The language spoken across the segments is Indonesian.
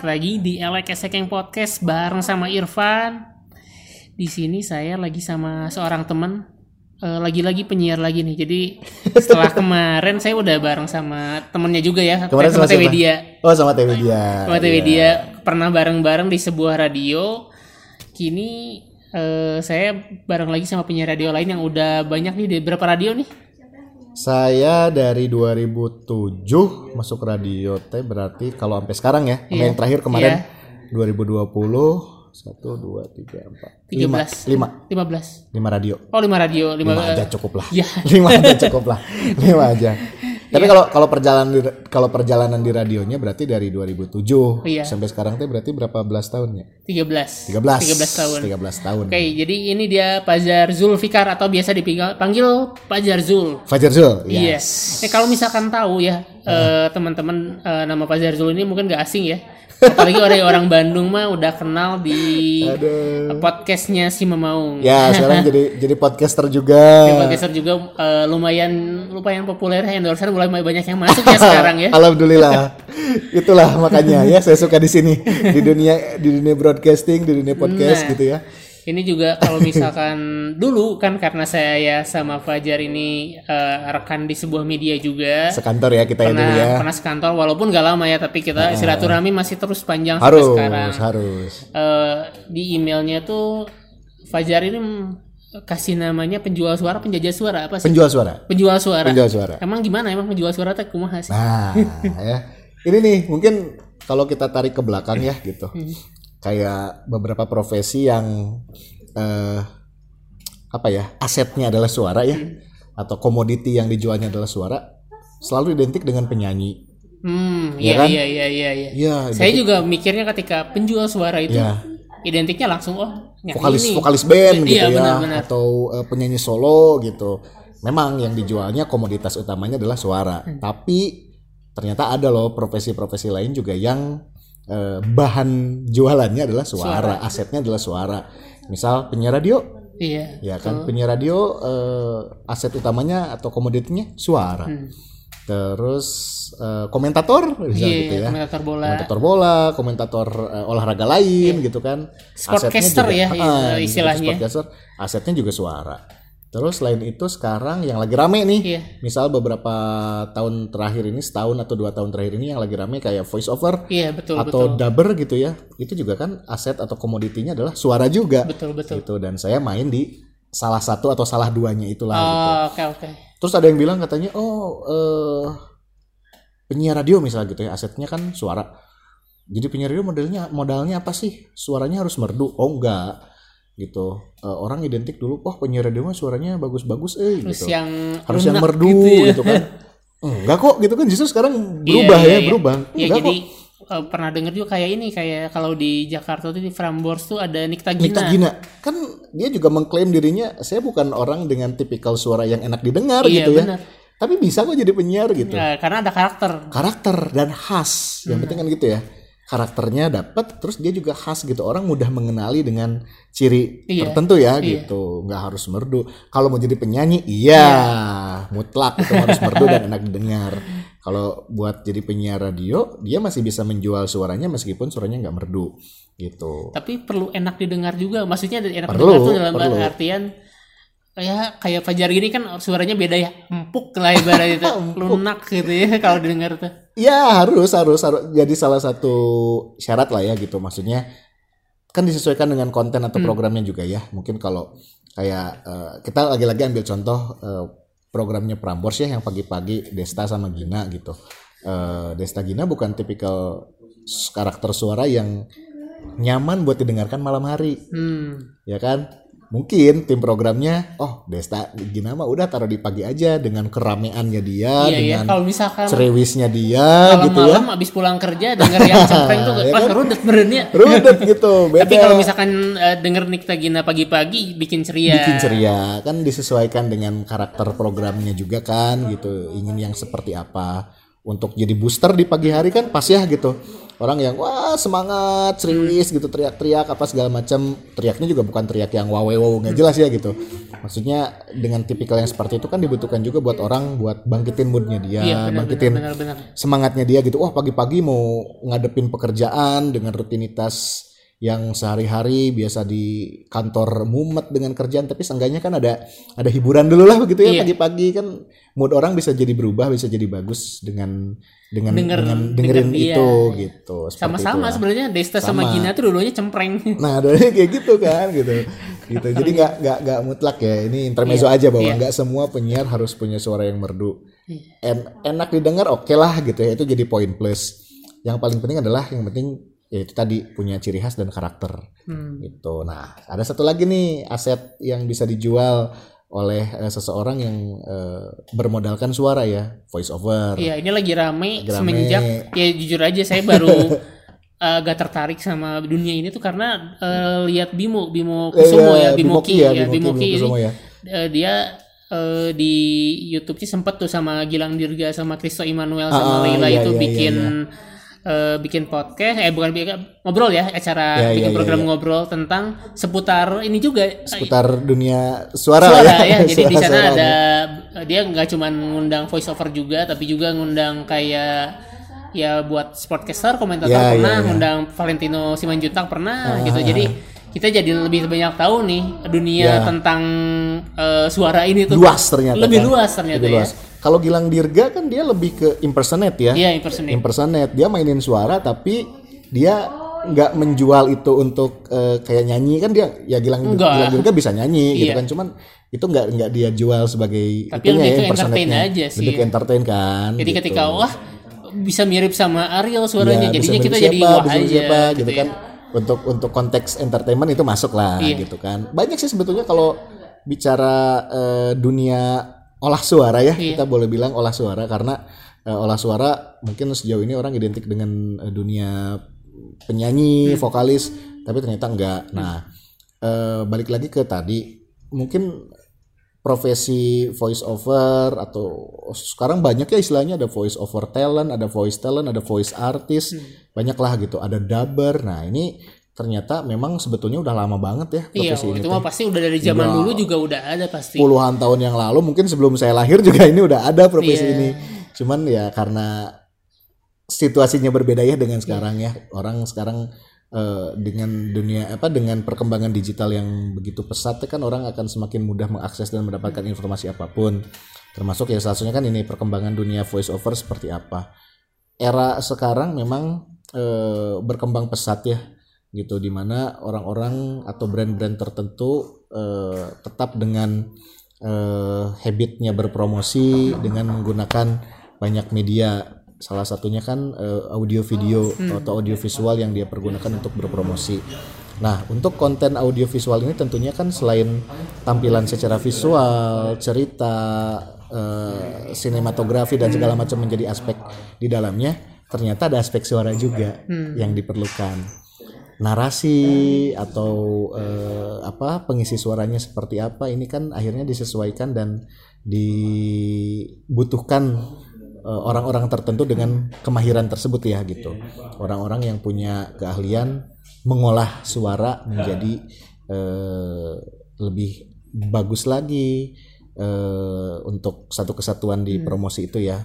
balik lagi di Elek Esekeng Podcast bareng sama Irfan. Di sini saya lagi sama seorang teman, Eh, lagi-lagi penyiar lagi nih. Jadi setelah kemarin saya udah bareng sama temennya juga ya, Kemarin sama sama TV dia, Oh sama TV dia. sama TV Iya. dia pernah bareng-bareng di sebuah radio. Kini eh, saya bareng lagi sama penyiar radio lain yang udah banyak nih di berapa radio nih? Saya dari 2007 masuk radio teh berarti kalau sampai sekarang ya, Iya. yang terakhir kemarin Iya. 2020 satu dua tiga empat lima 13. lima 15. lima radio Oh, 5 radio, 5 lima aja cukup lah Ya. lima aja cukup lah lima aja tapi Iya. kalau kalau perjalanan kalau perjalanan di radionya berarti dari 2007 Iya. sampai sekarang teh berarti berapa belas tahunnya 13. 13 13 tahun. 13 tahun Oke, jadi ini dia Pajar Zulfikar atau biasa dipanggil panggil Pajar Zul. Fajar Zul Iya. yes. Eh, kalau misalkan tahu ya eh, teman-teman eh, nama Pajar Zul ini mungkin gak asing ya. Apalagi orang orang Bandung mah udah kenal di Aduh. podcastnya si Memaung. Ya sekarang jadi jadi podcaster juga. Di podcaster juga eh, lumayan lumayan populer endorsean mulai banyak yang masuk ya sekarang ya. Alhamdulillah. Itulah makanya ya saya suka di sini di dunia di dunia broadcasting, di dunia podcast Nah. gitu ya. Ini juga kalau misalkan dulu kan karena saya ya sama Fajar ini eh, rekan di sebuah media juga. Sekantor ya kita ya dulu pernah ya. pernah sekantor walaupun gak lama ya tapi kita silaturahmi masih terus panjang sampai Harus, sekarang harus. Eh, di emailnya tuh Fajar ini kasih namanya penjual suara penjajah suara apa sih Penjual suara. penjual suara Penjual suara. emang gimana emang penjual suara teh kumaha sih Nah, ya. Ini nih mungkin kalau kita tarik ke belakang ya gitu. Kayak beberapa profesi yang eh apa ya? Asetnya adalah suara ya Hmm. atau komoditi yang dijualnya adalah suara selalu identik dengan penyanyi. hmm Iya iya kan? iya iya iya iya Iya, saya juga mikirnya ketika penjual suara itu Iya. identiknya langsung oh vokalis nih. vokalis band gitu Iya, ya benar-benar. atau eh, penyanyi solo gitu. Memang yang dijualnya komoditas utamanya adalah suara. Hmm. Tapi ternyata ada loh profesi-profesi lain juga yang eh, bahan jualannya adalah suara, asetnya adalah suara. Misal penyiar radio, iya ya kan penyiar radio eh, aset utamanya atau komoditinya suara. Terus eh, komentator misal iya gitu ya. komentator bola Komentator bola, komentator eh, olahraga lain gitu kan. Sportcaster ya, ah, i- gitu, istilahnya. sportcaster, asetnya juga suara. Terus selain itu sekarang yang lagi rame nih, Iya. misal beberapa tahun terakhir ini, setahun atau dua tahun terakhir ini yang lagi rame kayak voice over iya betul atau betul dubber gitu ya, itu juga kan aset atau komoditinya adalah suara juga. betul betul Gitu dan saya main di salah satu atau salah duanya itulah. gitu. Oh, oke oke Terus ada yang bilang katanya, oh eh, penyiar radio misalnya gitu ya, asetnya kan suara. Jadi penyiar radio modelnya modalnya apa sih? Suaranya harus merdu? Oh enggak, gitu. Eh, orang identik dulu, oh penyiar radio mah suaranya bagus-bagus, eh terus gitu. yang Harus yang merdu ya. gitu, kan? Enggak kok, gitu kan? Justru sekarang Iya, berubah iya, ya, iya. berubah. Iya Enggak jadi kok. eh, pernah denger juga kayak ini kayak kalau di Jakarta tuh di Frambors tuh ada Nikta Nikta Gina. Gina kan dia juga mengklaim dirinya saya bukan orang dengan tipikal suara yang enak didengar Iya, gitu ya. benar. Tapi bisa kok jadi penyiar gitu. Ya, karena ada karakter. karakter dan khas yang penting kan gitu ya karakternya dapat terus dia juga khas gitu. Orang mudah mengenali dengan ciri Iya, tertentu ya gitu. Nggak harus merdu. Kalau mau jadi penyanyi iya. Mutlak itu harus merdu dan enak didengar. Kalau buat jadi penyiar radio dia masih bisa menjual suaranya meskipun suaranya nggak merdu gitu. Tapi perlu enak didengar juga. Maksudnya enak Perlu, didengar tuh dalam perlu. artian ya kayak Fajar gini kan suaranya beda ya. Empuk lah ibarat itu. Lunak gitu ya kalau didengar tuh. Ya harus harus harus jadi salah satu syarat lah ya gitu maksudnya kan disesuaikan dengan konten atau programnya juga ya mungkin kalau kayak eh, kita lagi-lagi ambil contoh eh, programnya Prambors ya yang pagi-pagi Desta sama Gina gitu Eh, Desta Gina bukan tipikal karakter suara yang nyaman buat didengarkan malam hari Hmm. ya kan mungkin tim programnya oh Desta Gina mah udah taruh di pagi aja dengan kerameannya dia Iya ya. dengan Kalau misalkan cerewisnya dia gitu ya malam-malam abis pulang kerja denger yang cempreng tuh Ya kan? rudet berennya. rudet gitu beda Tapi kalau misalkan eh, denger Nikta Gina pagi-pagi bikin ceria. bikin ceria kan disesuaikan dengan karakter programnya juga kan gitu ingin yang seperti apa untuk jadi booster di pagi hari kan pas ya gitu orang yang wah semangat serius gitu teriak-teriak apa segala macam teriaknya juga bukan teriak yang wow wow nggak jelas ya gitu. Maksudnya dengan tipikal yang seperti itu kan dibutuhkan juga buat orang buat bangkitin moodnya dia Iya, benar, bangkitin benar, benar, benar. semangatnya dia gitu. Wah pagi-pagi mau ngadepin pekerjaan dengan rutinitas yang sehari-hari biasa di kantor mumet dengan kerjaan tapi seenggaknya kan ada ada hiburan dulu lah begitu ya Iya. pagi-pagi kan mood orang bisa jadi berubah bisa jadi bagus dengan dengan Denger- dengan dengerin denger, iya. itu gitu Seperti Sama-sama sebenarnya Desta sama, Sama. Gina tuh dulunya cempreng. Nah, dari kayak gitu kan gitu. Gitu. Jadi nggak nggak nggak mutlak ya. Ini intermezzo aja bahwa iya. nggak semua penyiar harus punya suara yang merdu. Iya. En- enak didengar oke lah gitu ya. Itu jadi poin plus. Yang paling penting adalah yang penting ya itu tadi punya ciri khas dan karakter Hmm. gitu. Nah, ada satu lagi nih aset yang bisa dijual oleh eh, seseorang yang eh, bermodalkan suara ya, voice over. Iya, ini lagi rame, Lagi rame. semenjak ya jujur aja saya baru eh, agak tertarik sama dunia ini tuh karena eh, lihat Bimo, Bimo Eh, Kusumo iya, ya, Bimoki ya, Bimoki, Bimoki ini ya. eh, dia eh, di YouTube sih sempet tuh sama Gilang Dirga sama Kristo Immanuel Ah, sama Leila iya, itu iya, bikin iya, eh, bikin podcast, eh bukan bikin ngobrol ya, acara Iya, bikin iya, program iya. ngobrol tentang seputar ini juga Seputar dunia suara, suara lah ya. Jadi di Suara-suara sana nih. ada dia nggak cuma ngundang voice over juga, tapi juga ngundang kayak ya buat sportcaster, komentator Ya, pernah, ya, ya. ngundang Valentino Simanjuntak pernah gitu. Jadi kita jadi lebih banyak tahu nih Ya. dunia tentang eh, suara ini tuh. luas ternyata. Lebih kan. luas ternyata Lebih ya. luas. Kalau Gilang Dirga kan dia lebih ke impersonate ya. Iya, impersonate. Impersonate. Dia mainin suara tapi dia nggak menjual itu untuk eh, kayak nyanyi kan dia ya Gilang, Enggak. Gilang Dirga bisa nyanyi gitu Iya. kan cuman itu nggak nggak dia jual sebagai Tapi itunya lebih ya ke entertain aja sih. Lebih ke entertain kan. Jadi gitu. ketika wah bisa mirip sama Ariel suaranya, Ya, jadinya kita siapa, jadi wah aja siapa, gitu ya. kan untuk untuk konteks entertainment itu masuk lah Iya. gitu kan banyak sih sebetulnya kalau bicara eh, dunia olah suara ya Iya. kita boleh bilang olah suara karena eh, olah suara mungkin sejauh ini orang identik dengan eh, dunia penyanyi Hmm. vokalis tapi ternyata enggak nah eh, balik lagi ke tadi mungkin profesi voice over atau sekarang banyak ya istilahnya ada voice over talent, ada voice talent, ada voice artist, Hmm. banyak lah gitu, ada dubber. Nah ini ternyata memang sebetulnya udah lama banget ya Iya, profesi ini. itu teh. mah pasti udah dari zaman Udah. dulu juga udah ada pasti. Puluhan tahun yang lalu mungkin sebelum saya lahir juga ini udah ada profesi Iya. ini. Cuman ya karena situasinya berbeda ya dengan sekarang ya. Orang sekarang eh, dengan dunia apa dengan perkembangan digital yang begitu pesat kan orang akan semakin mudah mengakses dan mendapatkan informasi apa pun. Termasuk ya salah satunya kan ini perkembangan dunia voice over seperti apa. Era sekarang memang eh, berkembang pesat ya gitu di mana orang-orang atau brand-brand tertentu eh, tetap dengan eh, habitnya berpromosi dengan menggunakan banyak media. Salah satunya kan eh, audio video atau audio visual yang dia pergunakan untuk berpromosi. Nah untuk konten audio visual ini tentunya kan selain tampilan secara visual cerita eh, sinematografi dan segala macam menjadi aspek di dalamnya ternyata ada aspek suara juga yang diperlukan narasi atau eh, apa pengisi suaranya seperti apa ini kan akhirnya disesuaikan dan dibutuhkan eh, orang-orang tertentu dengan kemahiran tersebut ya gitu. Orang-orang yang punya keahlian mengolah suara menjadi eh, lebih bagus lagi eh, untuk satu kesatuan di promosi itu ya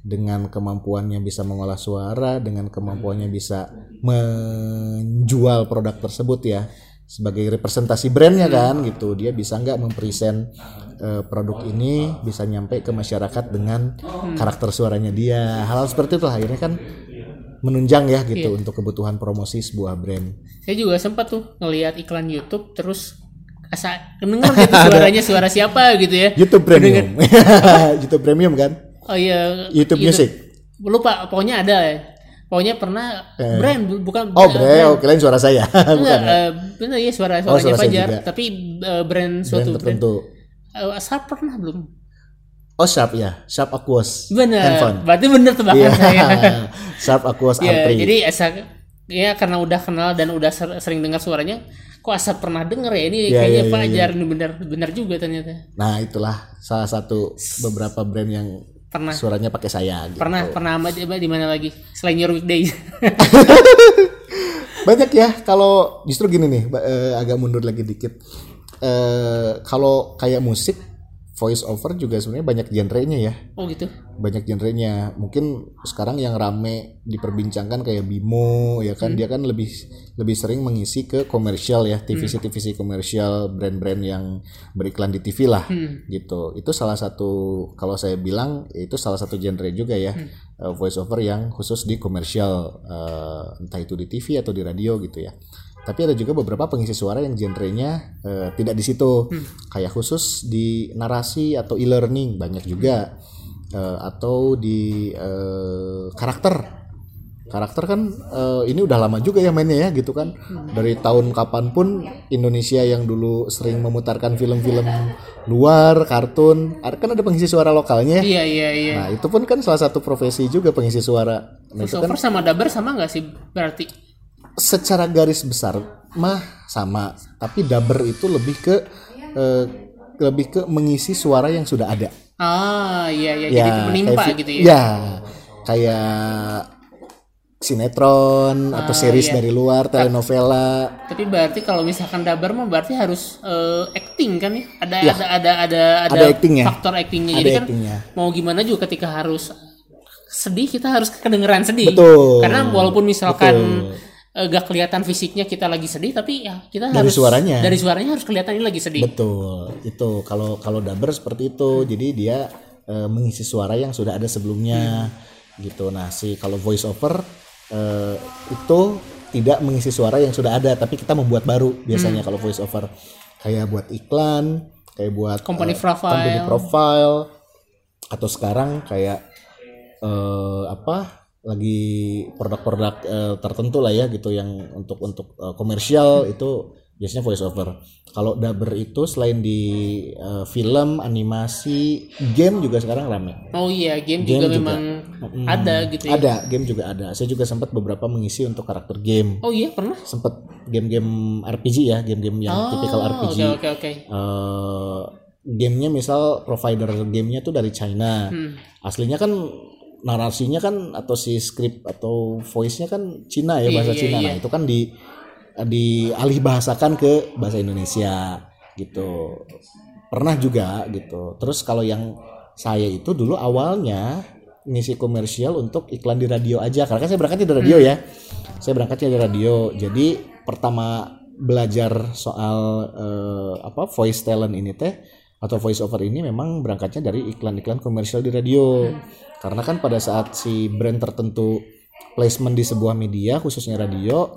dengan kemampuannya bisa mengolah suara, dengan kemampuannya bisa menjual produk tersebut ya sebagai representasi brandnya kan gitu. Dia bisa nggak mempresent eh, produk ini bisa nyampe ke masyarakat dengan karakter suaranya dia. Hal-hal seperti itu akhirnya kan menunjang ya gitu untuk kebutuhan promosi sebuah brand. Saya juga sempat tuh ngelihat iklan YouTube terus asa kedenger gitu suaranya suara siapa gitu ya. YouTube Premium. YouTube Premium kan Oh iya. YouTube Music Lupa, pokoknya ada ya. Pokoknya pernah brand bu- bukan oh eh, brand oh kalian suara saya bukan ya? eh, bener ya suara Oh, suaranya suara saya Fajar, tapi eh, brand brand suatu brand. tertentu Eh, Sharp pernah belum? oh Sharp ya Sharp Aquos Bener. handphone Berarti bener tebakan Iya, saya. Sharp Aquos Ya, R3. jadi asa ya karena udah kenal dan udah ser- sering dengar suaranya, kok asa pernah denger ya ini Iya, kayaknya iya, iya, Fajar ini bener bener juga ternyata. Nah, itulah salah satu beberapa brand yang Pernah. suaranya pakai saya gitu. Pernah pernah sama di, di mana lagi? Selain Your Weekday. Banyak ya kalau justru gini nih eh, agak mundur lagi dikit. Eh kalau kayak musik voice over juga sebenarnya banyak genrenya ya. oh gitu. Banyak genrenya. Mungkin sekarang yang rame diperbincangkan kayak Bimo ya kan dia kan lebih lebih sering mengisi ke komersial ya, TVC TVC komersial brand-brand yang beriklan di TV lah gitu. Itu salah satu kalau saya bilang itu salah satu genre juga ya. eh, voice over yang khusus di komersial eh, entah itu di TV atau di radio gitu ya. Tapi ada juga beberapa pengisi suara yang genrenya eh, tidak di situ. Kayak khusus di narasi atau e-learning banyak juga. Eh, atau di eh, karakter. Karakter kan eh, ini udah lama juga ya mainnya ya gitu kan. Dari tahun kapan pun Indonesia yang dulu sering memutarkan film-film luar, kartun, kan ada pengisi suara lokalnya. Iya iya iya. Nah, itu pun kan salah satu profesi juga pengisi suara. Nah, itu Voiceover sama dubber sama nggak sih berarti? Secara garis besar mah sama, tapi dubber itu lebih ke eh, lebih ke mengisi suara yang sudah ada. Ah iya iya jadi menimpa kayak gitu ya. Ya, kayak sinetron atau series iya. dari luar, telenovela. Tapi berarti kalau misalkan dubber mah berarti harus eh, acting kan ya? Ada ada ada ada ada, Ada actingnya. faktor actingnya. Ada Jadi kan actingnya. mau gimana juga ketika harus sedih kita harus kedengeran sedih. Betul. Karena walaupun misalkan eh, gak kelihatan fisiknya kita lagi sedih tapi ya kita Dari harus suaranya. dari suaranya harus kelihatan ini lagi sedih. Betul, itu kalau kalau dubber seperti itu. Jadi dia eh, mengisi suara yang sudah ada sebelumnya, gitu. Nah, si kalau voice over eh, itu tidak mengisi suara yang sudah ada, tapi kita membuat baru biasanya kalau voice over. Kayak buat iklan, kayak buat Company eh, profile. company profile, atau sekarang kayak eh, apa? Lagi produk-produk eh, tertentu lah ya gitu yang untuk untuk eh, komersial itu biasanya voice over. Kalau dubber itu selain di eh, film, animasi, game juga sekarang rame. Oh iya, game, Game juga, juga. memang ada gitu ya. Ada, game juga ada. Saya juga sempat beberapa mengisi untuk karakter game. Oh iya, pernah. Sempat game-game RPG ya, game-game yang tipikal RPG. Oh, Oke, oke, oke. eh gamenya misal provider gamenya tuh dari China Hmm. aslinya kan narasinya kan atau si script atau voice-nya kan Cina ya bahasa iya, Cina. Iya. nah itu kan di dialih bahasakan ke bahasa Indonesia gitu. Pernah juga gitu. Terus kalau yang saya itu dulu awalnya ngisi komersial untuk iklan di radio aja. Karena kan saya berangkatnya di radio ya. Saya berangkatnya di radio. Jadi pertama belajar soal eh, apa voice talent ini teh atau voice over ini memang berangkatnya dari iklan-iklan komersial di radio karena kan pada saat si brand tertentu placement di sebuah media khususnya radio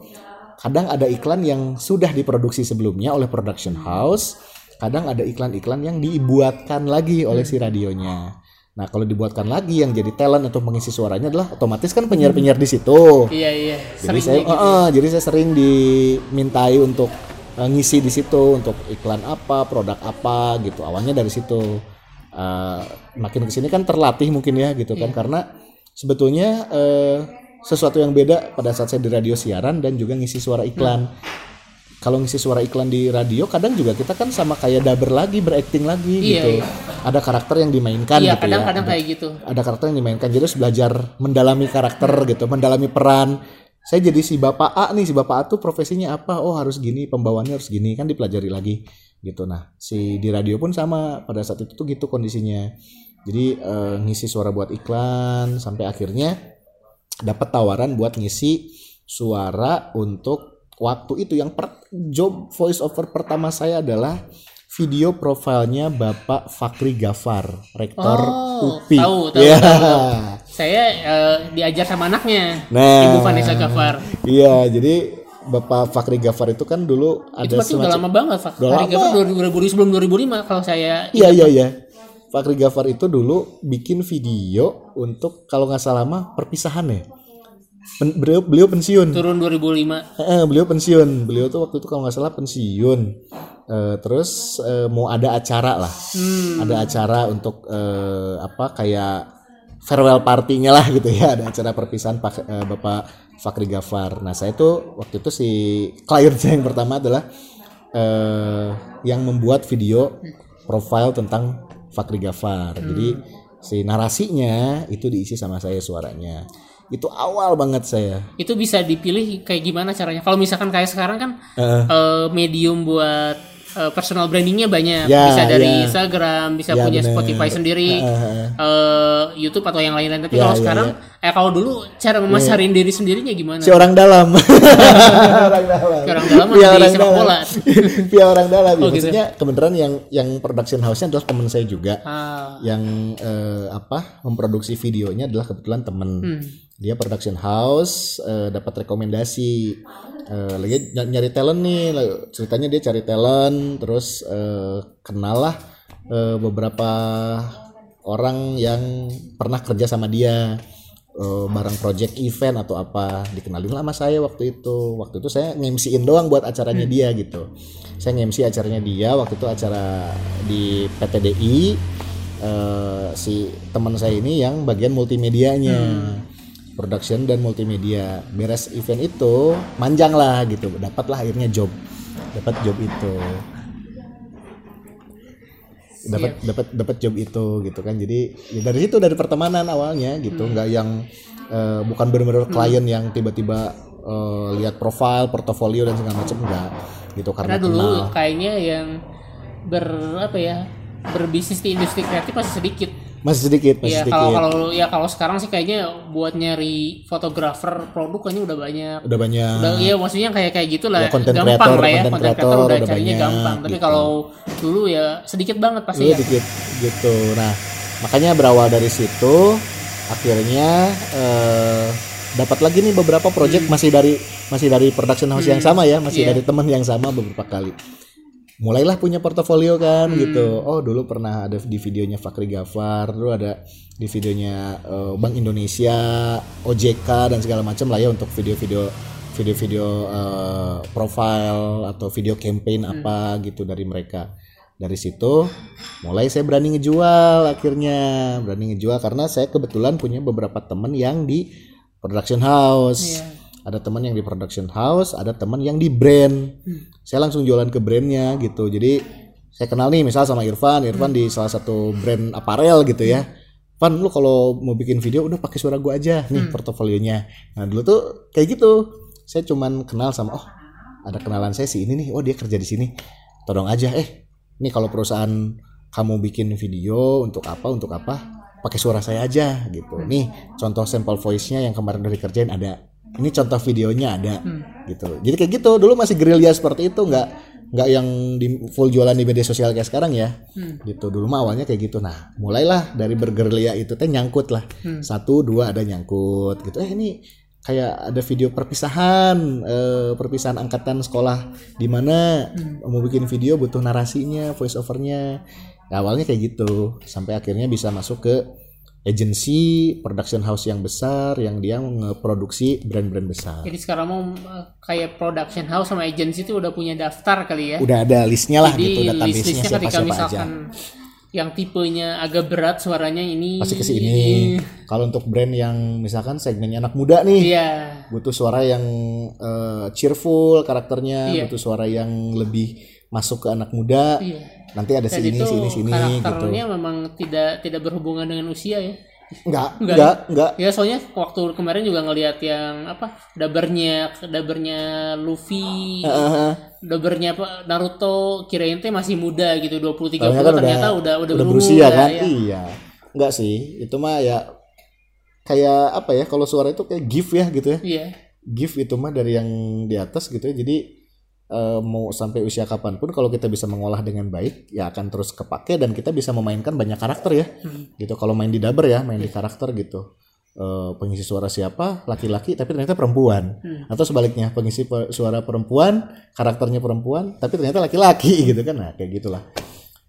kadang ada iklan yang sudah diproduksi sebelumnya oleh production house kadang ada iklan-iklan yang dibuatkan lagi oleh si radionya nah kalau dibuatkan lagi yang jadi talent untuk mengisi suaranya adalah otomatis kan penyiar-penyiar di situ Iya, iya. jadi Sering saya gitu. eh, jadi saya sering dimintai untuk eh, ngisi di situ untuk iklan apa produk apa gitu. Awalnya dari situ. Eh, makin ke sini kan terlatih mungkin ya gitu Iya. kan karena sebetulnya eh, sesuatu yang beda pada saat saya di radio siaran dan juga ngisi suara iklan. Hmm. kalau ngisi suara iklan di radio kadang juga kita kan sama kayak dubber lagi berakting lagi Iya, gitu. iya. ada karakter yang dimainkan Iya, gitu ya. kadang-kadang kayak gitu. ada karakter yang dimainkan. Jadi harus belajar mendalami karakter gitu mendalami peran saya jadi si bapak A nih si bapak A tuh profesinya apa? Oh harus gini pembawaannya harus gini kan dipelajari lagi gitu. Nah si di radio pun sama pada saat itu tuh gitu kondisinya. Jadi eh, ngisi suara buat iklan sampai akhirnya dapat tawaran buat ngisi suara untuk waktu itu. Yang per, job voice over pertama saya adalah video profilnya Bapak Fakri Gafar, rektor Oh, UPI. tahu, tahu, Ya. tahu. Saya eh, diajar sama anaknya, Nah, Ibu Vanessa Gafar. Iya, jadi Bapak Fakri Gafar itu kan dulu Itu ada pasti udah lama banget, Hari lama. Gafar 2000 sebelum 2005 kalau saya Iya iya iya. Fakri Gafar itu dulu bikin video untuk kalau nggak salah mah perpisahan ya. Pen- beliau beliau pensiun. turun 2005. Eh, beliau pensiun. Beliau tuh waktu itu kalau nggak salah pensiun. Eh, terus eh, mau ada acara lah. Ada acara untuk eh, apa kayak farewell partinya lah gitu ya. Ada acara perpisahan Pak, eh, Bapak Fakri Gafar. Nah saya tuh waktu itu si klien saya yang pertama adalah eh, yang membuat video profile tentang Fakri Gafar. Jadi si narasinya itu diisi sama saya suaranya itu awal banget saya Itu bisa dipilih kayak gimana caranya? Kalau misalkan kayak sekarang kan Heeh. eh, medium buat eh, personal brandingnya banyak. Ya, bisa dari ya. Instagram, bisa Ya, punya bener. Spotify sendiri, Heeh. eh, YouTube atau yang lain-lain. Tapi Ya, kalau ya, sekarang, eh kalau dulu cara memasarin diri sendirinya gimana? si orang dalam orang dalam Si orang dalam di orang sepak dalam. bola. Via orang dalam ya, Oh, gitu. maksudnya kebenaran yang yang production house-nya adalah teman saya juga Ah, yang eh, apa memproduksi videonya adalah kebetulan temen hmm. dia production house eh, dapat rekomendasi Eh, lagi ny- nyari talent nih ceritanya dia cari talent terus eh, kenal lah eh, beberapa orang yang pernah kerja sama dia eh, bareng project event atau apa dikenalin lah sama saya waktu itu. Waktu itu saya ngemsiin doang buat acaranya dia gitu. Saya ngemsi acaranya dia waktu itu acara di PTDI eh, si teman saya ini yang bagian multimedianya. Production dan multimedia. Beres event itu manjang lah gitu. Dapatlah akhirnya job. Dapat job itu dapat dapat dapat job itu gitu kan. Jadi ya dari situ dari pertemanan awalnya gitu. Nggak yang eh, bukan benar-benar klien yang tiba-tiba eh, lihat profil portofolio dan segala macam enggak gitu. Karena karena, dulu kenal. kayaknya yang ber apa ya berbisnis di industri kreatif masih sedikit. Masih sedikit masih Ya sedikit kalau kalau ya kalau sekarang sih kayaknya buat nyari fotografer produk kayaknya udah banyak. udah banyak Udah iya maksudnya kayak kayak gitulah Ya, gampang creator, lah ya content content creator creator udah udah carinya banyak, gampang. Tapi gitu. kalau dulu ya sedikit banget pasti Iya ya. dikit gitu. Nah, makanya berawal dari situ akhirnya eh, dapat lagi nih beberapa project masih dari masih dari production house yang sama ya, masih Iya. dari teman yang sama beberapa kali. Mulailah punya portofolio kan gitu. Oh, dulu pernah ada di videonya Fakri Gafar, dulu ada di videonya eh, Bank Indonesia, OJK dan segala macam lah ya untuk video-video video-video eh, profile atau video campaign apa gitu dari mereka. Dari situ mulai saya berani ngejual akhirnya. Berani ngejual karena saya kebetulan punya beberapa teman yang di production house. Iya. Ada teman yang di production house ada teman yang di brand. Saya langsung jualan ke brandnya gitu. Jadi saya kenal nih misal sama Irfan. Irfan di salah satu brand aparel gitu ya. Van lu kalau mau bikin video udah pakai suara gua aja nih portofolionya. Nah dulu tuh kayak gitu. Saya cuman kenal sama oh ada kenalan saya si ini nih. Oh dia kerja di sini. Tolong aja eh ini kalau perusahaan kamu bikin video untuk apa untuk apa pakai suara saya aja gitu. Nih contoh sampel voice-nya yang kemarin udah dikerjain ada ini contoh videonya ada gitu. Jadi kayak gitu dulu masih gerilya seperti itu nggak nggak yang di full jualan di media sosial kayak sekarang ya. Gitu dulu mah awalnya kayak gitu. Nah mulailah dari bergerilya itu teh nyangkut lah. Satu dua ada nyangkut gitu. Eh ini kayak ada video perpisahan eh, perpisahan angkatan sekolah di mana mau bikin video butuh narasinya voice overnya. Ya, awalnya kayak gitu sampai akhirnya bisa masuk ke agency production house yang besar yang dia ngeproduksi brand-brand besar Jadi sekarang mau kayak production house sama agency itu udah punya daftar kali ya. udah ada listnya lah Jadi gitu data listnya list-listnya siapa siapa aja yang tipenya agak berat suaranya ini pasti ke sini kalau untuk brand yang misalkan segmennya anak muda nih Iya. butuh suara yang eh, cheerful karakternya Iya. butuh suara yang lebih masuk ke anak muda Iya. nanti ada Dan sini itu sini sini gitu karakternya memang tidak tidak berhubungan dengan usia ya. enggak Enggak. enggak enggak Ya soalnya waktu kemarin juga ngelihat yang apa dabernya dabernya Luffy, Heeh. dabernya apa Naruto kirain teh masih muda gitu 20 30 Soalnya kan ternyata udah udah, berumur berusia ya, kan ya. iya enggak sih itu mah ya kayak apa ya kalau suara itu kayak gift ya gitu ya Iya. gift itu mah dari yang di atas gitu ya jadi eh, mau sampai usia kapan pun kalau kita bisa mengolah dengan baik ya akan terus kepake dan kita bisa memainkan banyak karakter ya. Gitu kalau main di dubber ya main di karakter gitu. Eh, pengisi suara siapa? Laki-laki tapi ternyata perempuan. Atau sebaliknya pengisi pe- suara perempuan karakternya perempuan tapi ternyata laki-laki gitu kan? Nah kayak gitulah.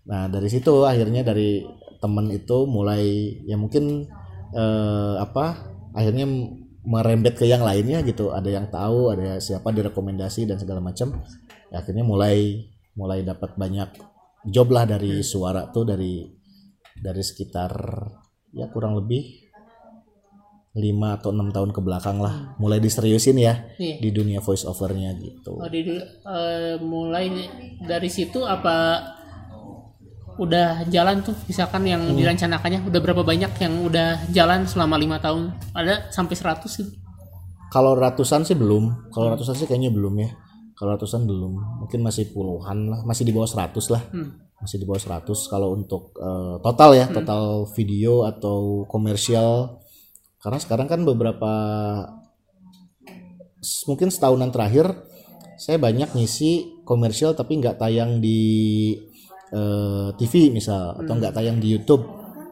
Nah dari situ akhirnya dari temen itu mulai ya mungkin eh, apa akhirnya merembet ke yang lainnya gitu. Ada yang tahu ada siapa direkomendasi dan segala macam. Ya, akhirnya mulai mulai dapat banyak job lah dari suara tuh dari dari sekitar ya kurang lebih lima atau enam tahun ke belakang lah. Mulai diseriusin ya Iya. di dunia voice overnya gitu. Oh, di, eh, mulai dari situ apa udah jalan tuh misalkan yang Hmm. direncanakannya udah berapa banyak yang udah jalan selama lima tahun ada sampai 100 gitu Kalau ratusan sih belum. Kalau ratusan sih kayaknya belum ya. Kalau ratusan belum. Mungkin masih puluhan lah. Masih di bawah 100 lah. Masih di bawah 100 kalau untuk eh, total ya, total video atau komersial. Karena sekarang kan beberapa mungkin setahunan terakhir saya banyak ngisi komersial tapi nggak tayang di eh, TV misal atau nggak tayang di YouTube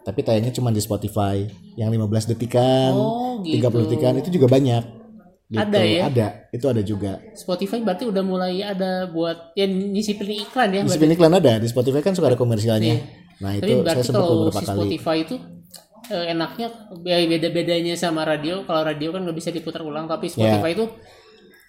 tapi tayangnya cuma di Spotify yang 15 detikan Oh, 30 detikan itu juga banyak Gitu. Ada ya? ada itu ada juga Spotify berarti udah mulai ada buat ya nyisipin iklan ya. Spin iklan ada di Spotify kan suka ada komersialnya nah Tapi itu saya berarti sempat kalau beberapa si kali Spotify itu eh, enaknya ya beda-bedanya sama radio. Kalau radio kan nggak bisa diputar ulang, tapi Spotify itu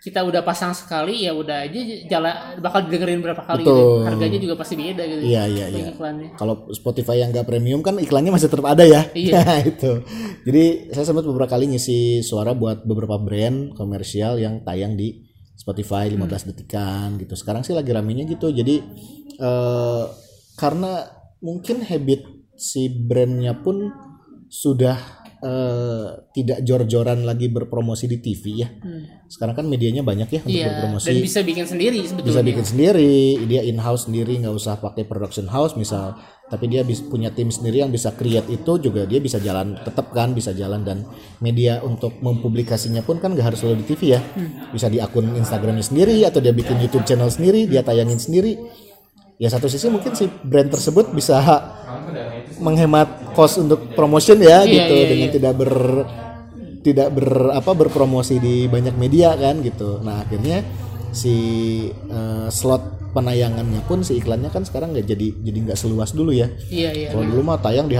kita udah pasang sekali ya udah aja jalan bakal didengerin berapa kali gitu. Harganya juga pasti beda gitu. iya iya iya iklannya. kalau Spotify yang nggak premium kan iklannya masih tetap ada ya Iya. Nah, itu jadi saya sempat beberapa kali ngisi suara buat beberapa brand komersial yang tayang di Spotify 15 detikan gitu sekarang sih lagi ramenya gitu jadi eh, karena mungkin habit si brandnya pun sudah eh, tidak jor-joran lagi berpromosi di TV ya sekarang kan medianya banyak ya untuk Hmm. Iya. berpromosi Dan bisa bikin sendiri sebetulnya. bisa bikin sendiri dia in house sendiri nggak usah pakai production house misal tapi dia bis, punya tim sendiri yang bisa create itu juga dia bisa jalan tetap kan bisa jalan dan media untuk mempublikasinya pun kan nggak harus selalu di TV ya bisa di akun Instagramnya sendiri atau dia bikin YouTube channel sendiri dia tayangin sendiri ya satu sisi mungkin si brand tersebut bisa menghemat cost untuk promotion ya Iya, gitu iya, dengan iya. tidak ber tidak ber apa berpromosi di banyak media kan gitu. Nah akhirnya si eh, slot penayangannya pun si iklannya kan sekarang nggak jadi jadi nggak seluas dulu ya. Iya, iya. Kalau dulu mah tayang di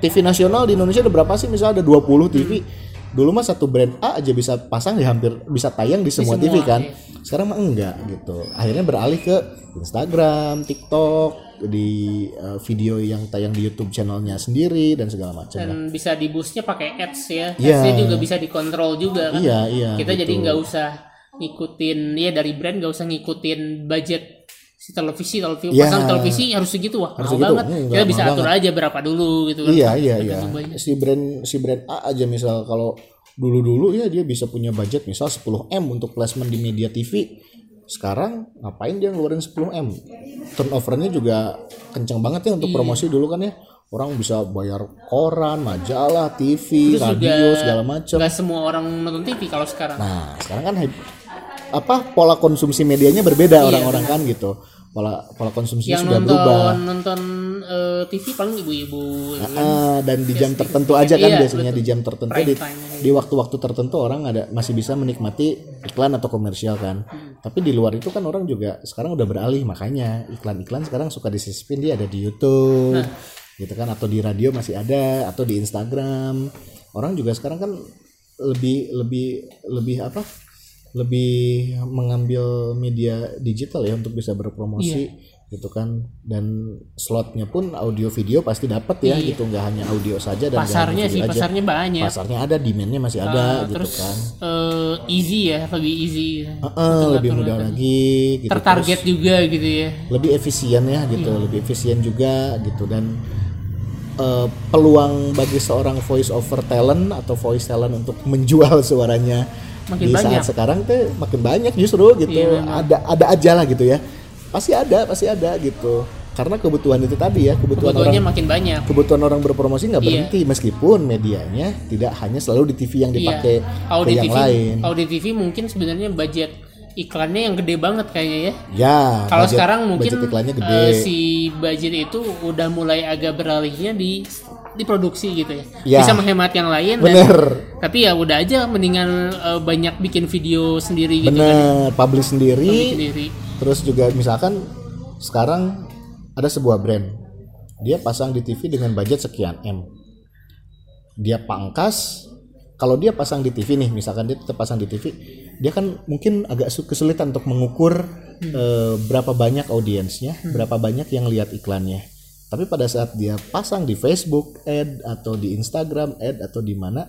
TV nasional di Indonesia ada berapa sih? Misalnya ada 20 TV. Dulu mah satu brand A aja bisa pasang di hampir bisa tayang di semua, semua, TV kan. iya. Sekarang mah enggak gitu. Akhirnya beralih ke Instagram, TikTok, di eh, video yang tayang di YouTube channelnya sendiri dan segala macam. Dan bisa di boostnya pakai ads ya. Iya. Ads-nya juga bisa dikontrol juga kan. Iya, iya. kita jadi gitu. nggak usah ngikutin ya dari brand nggak usah ngikutin budget si televisi televisi Iya. pasang televisi harus segitu wah Harus mahal segitu. banget Hmm, kita bisa atur banget. aja berapa dulu gitu kan Iya iya iya. Si brand si brand A aja misal kalau dulu-dulu ya dia bisa punya budget misal 10 m untuk placement di media TV. Sekarang ngapain dia ngeluarin 10 m? Turnovernya juga kenceng banget ya Iya. untuk promosi dulu kan ya. Orang bisa bayar koran, majalah, TV, Terus radio juga segala macam. nggak semua orang nonton TV kalau sekarang Nah, sekarang kan apa pola konsumsi medianya berbeda orang-orang kan gitu. Pola pola konsumsinya Iya, yang sudah nonton berubah. nonton eh, TV paling ibu-ibu ya kan? Ah, dan di jam tertentu aja kan Iya, biasanya di jam tertentu Prime di, di waktu-waktu tertentu orang ada masih bisa menikmati iklan atau komersial kan. Hmm. Tapi di luar itu kan orang juga sekarang udah beralih makanya iklan-iklan sekarang suka disisipin dia ada di YouTube. Nah. Gitu kan atau di radio masih ada atau di Instagram. Orang juga sekarang kan lebih lebih lebih apa? lebih mengambil media digital ya untuk bisa berpromosi Iya. Gitu kan. Dan slotnya pun audio video pasti dapat ya Iya. gitu. Nggak hanya audio saja dan pasarnya sih aja. pasarnya banyak. Pasarnya ada demandnya masih ada Nah, gitu terus kan. eh, easy ya lebih easy. Heeh, lebih mudah lagi gitu tertarget Terus juga gitu ya. Lebih efisien ya gitu. Iya. lebih efisien juga gitu. Dan eh, peluang bagi seorang voice over talent atau voice talent untuk menjual suaranya Makin di banyak. saat sekarang tuh makin banyak justru gitu. Iya, memang. ada ada aja lah gitu ya pasti ada pasti ada gitu karena kebutuhan itu tadi ya kebutuhan orang makin banyak kebutuhan orang berpromosi nggak Iya. berhenti meskipun medianya tidak hanya selalu di TV yang dipakai Iya. Kalau ke yang TV, lain. di TV mungkin sebenarnya budget iklannya yang gede banget kayaknya ya. Ya, Kalau sekarang mungkin budget iklannya gede. eh, si budget itu udah mulai agak beralihnya di diproduksi gitu ya. Ya. Bisa menghemat yang lain dan Bener, tapi ya udah aja mendingan eh, banyak bikin video sendiri gitu kan. bener. Publish sendiri, Bikin sendiri. terus juga misalkan sekarang ada sebuah brand, dia pasang di TV dengan budget sekian m, dia pangkas. Kalau dia pasang di TV nih, misalkan dia tetap pasang di TV, dia kan mungkin agak su- kesulitan untuk mengukur eh, berapa banyak audiensnya, berapa banyak yang lihat iklannya. Tapi pada saat dia pasang di Facebook ad atau di Instagram ad atau di mana,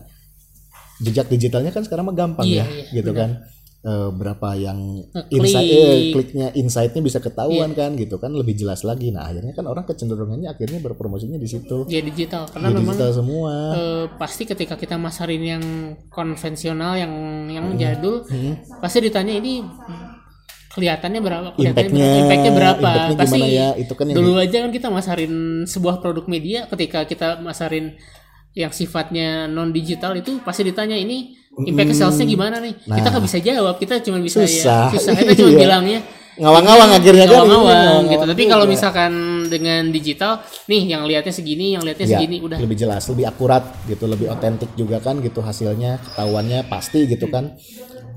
jejak digitalnya kan sekarang mah gampang Iya, ya, iya, gitu kan. eh, berapa yang insight eh, kliknya insightnya bisa ketahuan kan gitu kan. Lebih jelas lagi. Nah akhirnya kan orang kecenderungannya akhirnya berpromosinya di situ. Ya digital. Karena di memang digital semua. eh, pasti ketika kita masarin yang konvensional yang yang Hmm. jadul pasti ditanya ini kelihatannya berapa kelihatannya Impactnya- berapa, impactnya berapa impactnya pasti ya? Itu kan dulu aja kan kita masarin sebuah produk media ketika kita masarin yang sifatnya non digital itu pasti ditanya ini impact ke salesnya gimana nih kita nggak bisa jawab kita cuma bisa. Susah. ya susah kita cuma Iya. bilangnya ngawang-ngawang akhirnya kan ngawang-ngawang Iya, gitu ngawang-ngawang tapi kalau misalkan dengan digital nih yang lihatnya segini yang lihatnya Ya, segini udah lebih jelas, lebih akurat gitu, lebih otentik juga kan gitu hasilnya, ketahuannya pasti gitu kan.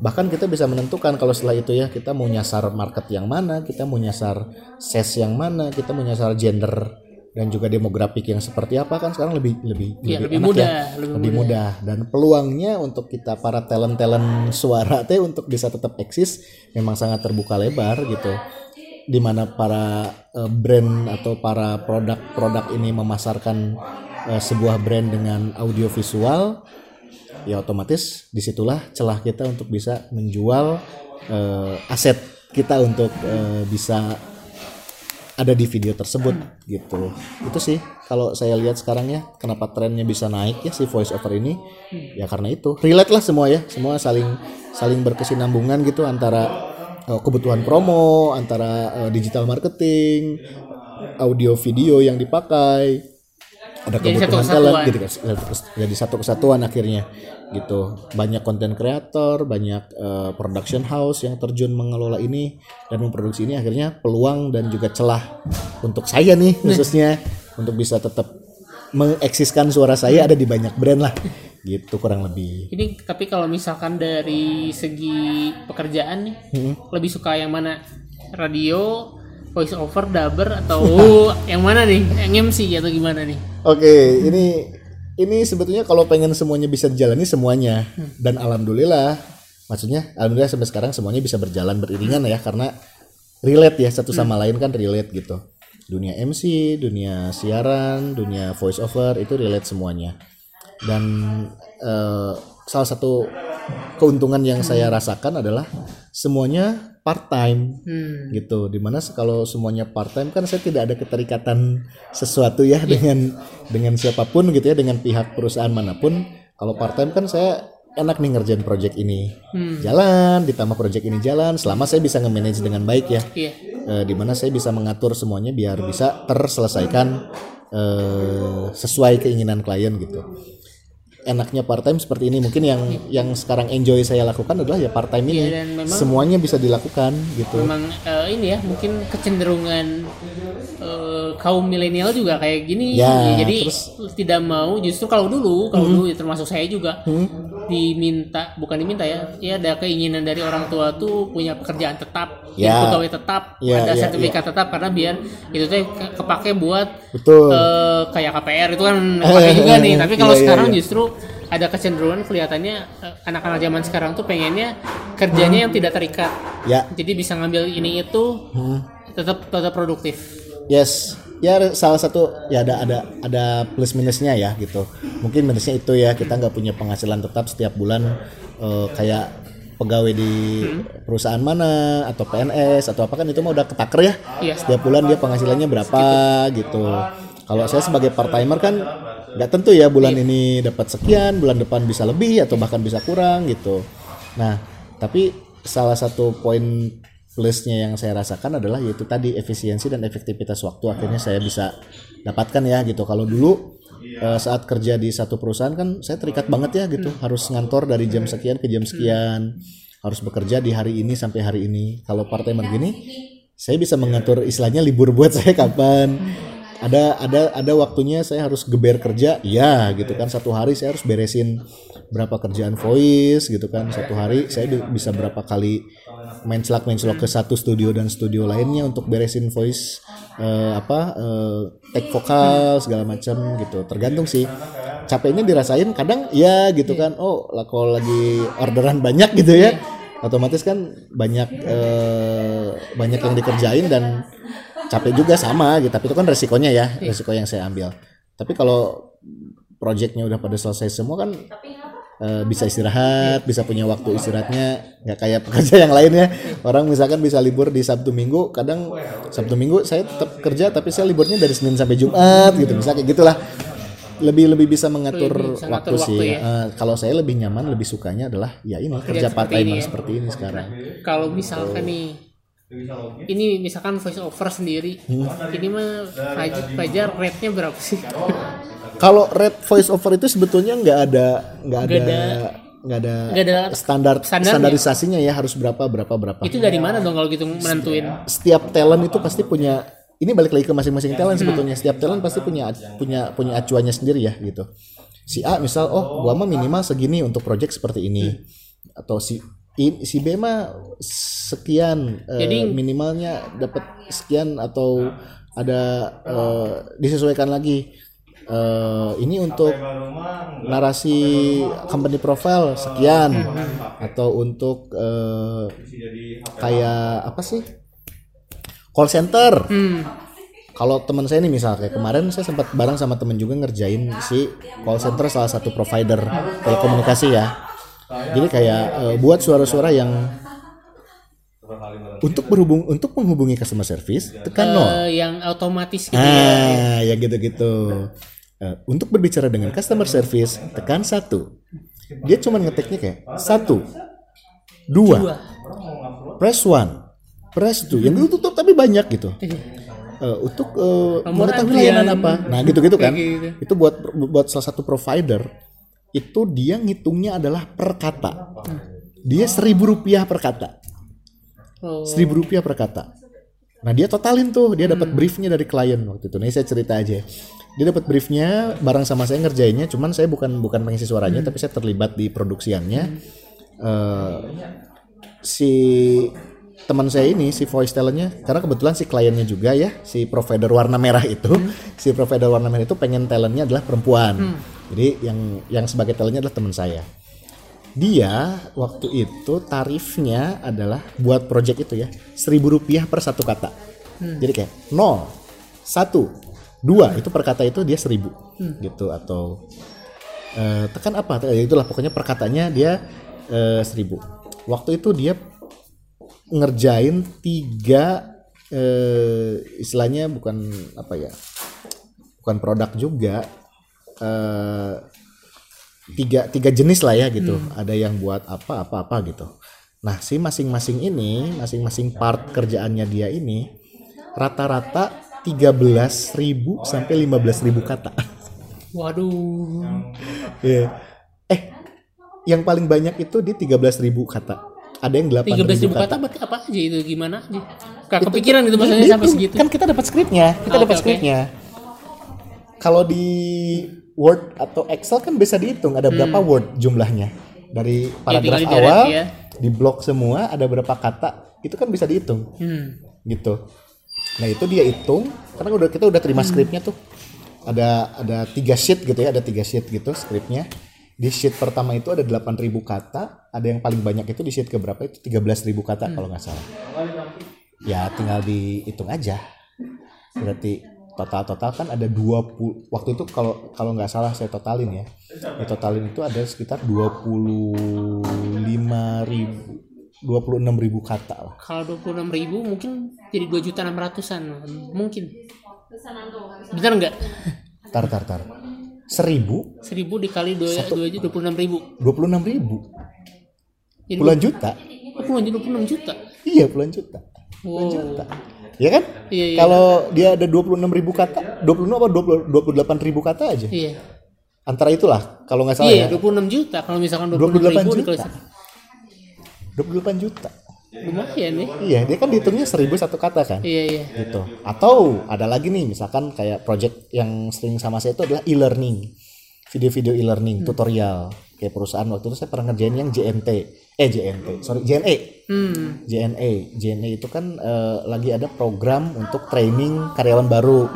Bahkan kita bisa menentukan kalau setelah itu ya kita mau nyasar market yang mana, kita mau nyasar ses yang mana, kita mau nyasar gender dan juga demografik yang seperti apa kan sekarang lebih lebih Iya, lebih enak mudah, ya, lebih lebih mudah. dan peluangnya untuk kita para talent talent suara teh untuk bisa tetap eksis memang sangat terbuka lebar gitu. Di mana para eh, brand atau para produk-produk ini memasarkan eh, sebuah brand dengan audio visual ya otomatis di situlah celah kita untuk bisa menjual eh, aset kita untuk eh, bisa ada di video tersebut gitu. Itu sih kalau saya lihat sekarang ya kenapa trennya bisa naik ya si voice over ini. Ya karena itu. Relate lah semua ya semua saling saling berkesinambungan gitu antara eh, kebutuhan promo antara eh, digital marketing audio video yang dipakai ada Jadi satu kebutuhan talent kesatuan. gitu kan. Jadi satu kesatuan akhirnya gitu. Banyak konten kreator banyak eh, production house yang terjun mengelola ini dan memproduksi ini. Akhirnya peluang dan juga celah untuk saya nih khususnya untuk bisa tetap mengeksiskan suara saya ada di banyak brand lah gitu kurang lebih. Ini tapi kalau misalkan dari segi pekerjaan nih, lebih suka yang mana? Radio, voice over, dubber atau yang mana nih? Yang MC atau gimana nih? Oke, ini ini sebetulnya kalau pengen semuanya bisa dijalani semuanya dan alhamdulillah maksudnya alhamdulillah sampai sekarang semuanya bisa berjalan beriringan ya karena relate ya satu sama lain kan relate gitu. Dunia MC, dunia siaran, dunia voice over itu relate semuanya. Dan eh, salah satu keuntungan yang saya rasakan adalah semuanya part time Hmm. gitu. Di mana kalau semuanya part time kan saya tidak ada keterikatan sesuatu ya dengan dengan siapa pun gitu ya dengan pihak perusahaan mana pun. Kalau part time kan saya enak nih ngerjain project ini. Jalan ditambah project ini jalan selama saya bisa nge-manage dengan baik ya. Iya. Eh, di mana saya bisa mengatur semuanya biar bisa terselesaikan eh, sesuai keinginan klien gitu enaknya part time seperti ini. Mungkin yang yang sekarang enjoy saya lakukan adalah ya part time ini. Iya, dan memang- semuanya bisa dilakukan gitu. Memang eh, ini ya mungkin kecenderungan kaum milenial juga kayak gini. Ya, Jadi terus- tidak mau justru kalau dulu, kalau dulu ya termasuk saya juga diminta bukan diminta ya, ya ada keinginan dari orang tua tuh punya pekerjaan tetap, Ya. pegawai tetap, Ya, ada ya, sertifikat tetap karena biar itu tuh ke- kepake buat betul eh, kayak KPR itu kan pakai juga nih. Tapi kalau iya, sekarang iya. justru ada kecenderungan kelihatannya eh, anak-anak zaman sekarang tuh pengennya kerjanya yang tidak terikat. ya Jadi bisa ngambil ini itu Hmm. tetap tetap produktif. Yes, ya salah satu ya ada ada ada plus minusnya ya gitu. Mungkin minusnya itu ya kita nggak punya penghasilan tetap setiap bulan eh, kayak pegawai di perusahaan mana atau PNS atau apa kan itu mah udah ketaker ya. Iya. Setiap bulan dia penghasilannya berapa gitu. Kalau saya sebagai part timer kan nggak tentu ya bulan ini dapat sekian, bulan depan bisa lebih atau bahkan bisa kurang gitu. Nah, tapi salah satu poin plusnya yang saya rasakan adalah yaitu tadi efisiensi dan efektivitas waktu akhirnya saya bisa dapatkan ya gitu. Kalau dulu eh, saat kerja di satu perusahaan kan saya terikat banget ya gitu, harus ngantor dari jam sekian ke jam sekian, harus bekerja di hari ini sampai hari ini. Kalau part timer gini, saya bisa mengatur istilahnya libur buat saya kapan. Ada ada ada waktunya saya harus geber kerja, ya gitu kan satu hari saya harus beresin berapa kerjaan voice gitu kan satu hari saya bi- bisa berapa kali main celak main celok ke satu studio dan studio lainnya untuk beresin voice eh, apa eh, take vokal segala macam gitu. Tergantung sih. Capeknya dirasain kadang ya gitu kan. Oh lah kalau lagi orderan banyak gitu ya otomatis kan banyak eh, banyak yang dikerjain dan capek juga sama gitu. Tapi itu kan resikonya ya resiko yang saya ambil. Tapi kalau projectnya udah pada selesai semua kan eh, bisa istirahat, bisa punya waktu istirahatnya nggak kayak pekerja yang lainnya. Orang misalkan bisa libur di Sabtu Minggu, kadang Sabtu Minggu saya tetap kerja tapi saya liburnya dari Senin sampai Jumat gitu, misalnya kayak gitulah. Lebih lebih bisa mengatur Lebih bisa waktu ngatur sih. waktu ya. Eh, kalau saya lebih nyaman, lebih sukanya adalah ya ini kerja seperti part timer ini ya. seperti ini sekarang. kalau misalkan nih ini misalkan voice over sendiri Hmm. ini mah Faj- Fajar rate-nya berapa sih Kalau red voice over itu sebetulnya nggak ada nggak ada Nggak ada- ada, standar standarnya. standarisasinya ya harus berapa berapa berapa. itu dari mana dong kalau gitu menentuin Setiap talent itu pasti punya ini balik lagi ke masing-masing talent sebetulnya. Setiap talent pasti punya punya punya acuannya sendiri ya gitu. Si A misal oh gua mah minimal segini untuk project seperti ini atau si i- si B mah sekian eh, Jadi- minimalnya dapat sekian atau ada eh, disesuaikan lagi eh, ini untuk narasi company profile sekian. Atau untuk eh, kayak apa sih? Call center. Kalau teman saya nih misal kayak kemarin saya sempat bareng sama temen juga ngerjain si call center salah satu provider telekomunikasi ya. Jadi kayak eh, buat suara-suara yang untuk berhubung untuk menghubungi customer service tekan nol. Eh, yang otomatis gitu ya. Ah, ya gitu-gitu. Eh, untuk berbicara dengan customer service, tekan satu. Dia cuma ngetiknya kayak satu, dua, press one, press two. Yang itu tuh tapi banyak gitu. Eh, untuk Nomor mengetahui layanan apa. Nah gitu-gitu kan. Kayak gitu. Itu buat buat salah satu provider itu dia ngitungnya adalah per kata. Dia seribu rupiah per kata Oh, seribu rupiah per kata. Nah dia totalin tuh, dia dapat briefnya dari klien waktu itu. Nah saya cerita aja. Dia dapat briefnya, bareng sama saya ngerjainnya. Cuman saya bukan bukan pengisi suaranya, tapi saya terlibat di produksiannya. Eh, si teman saya ini, si voice talentnya, karena kebetulan si kliennya juga ya, si provider warna merah itu, si provider warna merah itu pengen talentnya adalah perempuan. Jadi yang yang sebagai talentnya adalah teman saya dia waktu itu tarifnya adalah buat project itu ya seribu rupiah per satu kata jadi kayak nol satu dua itu per kata itu dia seribu gitu atau eh, tekan apa Ya itulah pokoknya per katanya dia eh, seribu waktu itu dia ngerjain tiga eh, istilahnya bukan apa ya bukan produk juga eh, tiga tiga jenis lah ya gitu. Ada yang buat apa apa apa gitu. Nah si masing-masing ini, masing-masing part kerjaannya dia ini rata-rata 13.000 sampai 15.000 kata. waduh Iya. Eh, yang paling banyak itu di 13.000 kata. Ada yang 13 8.000 ribu kata. kata berarti apa aja itu gimana aja Gak kepikiran gitu Iya, maksudnya itu sampai segitu Kan kita dapat skripnya, kita Oh, dapat skripnya. Kalau di Word atau Excel kan bisa dihitung ada berapa word jumlahnya. Dari paragraf Hmm. tinggal di-delete awal ya. di blok semua ada berapa kata, itu kan bisa dihitung hmm. gitu. Nah, itu dia hitung karena udah kita udah terima skripnya tuh. Ada ada tiga sheet gitu ya, ada tiga sheet gitu skripnya. Di sheet pertama itu ada 8.000 kata, ada yang paling banyak itu di sheet keberapa itu 13.000 kata kalau nggak salah. Ya tinggal dihitung aja. Berarti total-total kan ada 20 waktu itu kalau kalau nggak salah saya totalin ya. Di totalin itu ada sekitar 25.000 26.000 kata lah. kalau 26 ribu mungkin jadi 2 juta 600an mungkin. Bener nggak? Tar tar tar. 1000 1000 dikali 2 26 ribu. 26 ribu? Jadi puluhan juta? Oh, puluhan juta 26 juta. Iya puluhan juta. Wow. juta. Ya kan? Iya, iya. kalau dia ada 26 ribu kata 26 apa 20, 28 ribu kata aja? Iya. Antara itulah kalau nggak salah iya ya. 26 juta. Kalau misalkan 26 28 ribu juta. dikali 28 juta lumayan nih? Iya dia kan dihitungnya 1000 satu kata kan? Iya iya. Gitu. Atau ada lagi nih misalkan kayak project yang sering sama saya itu adalah e-learning. Video-video e-learning tutorial. Kayak perusahaan waktu itu saya pernah ngerjain yang JNT eh JNT sorry JNE hmm. JNE JNE itu kan eh, lagi ada program untuk training karyawan baru.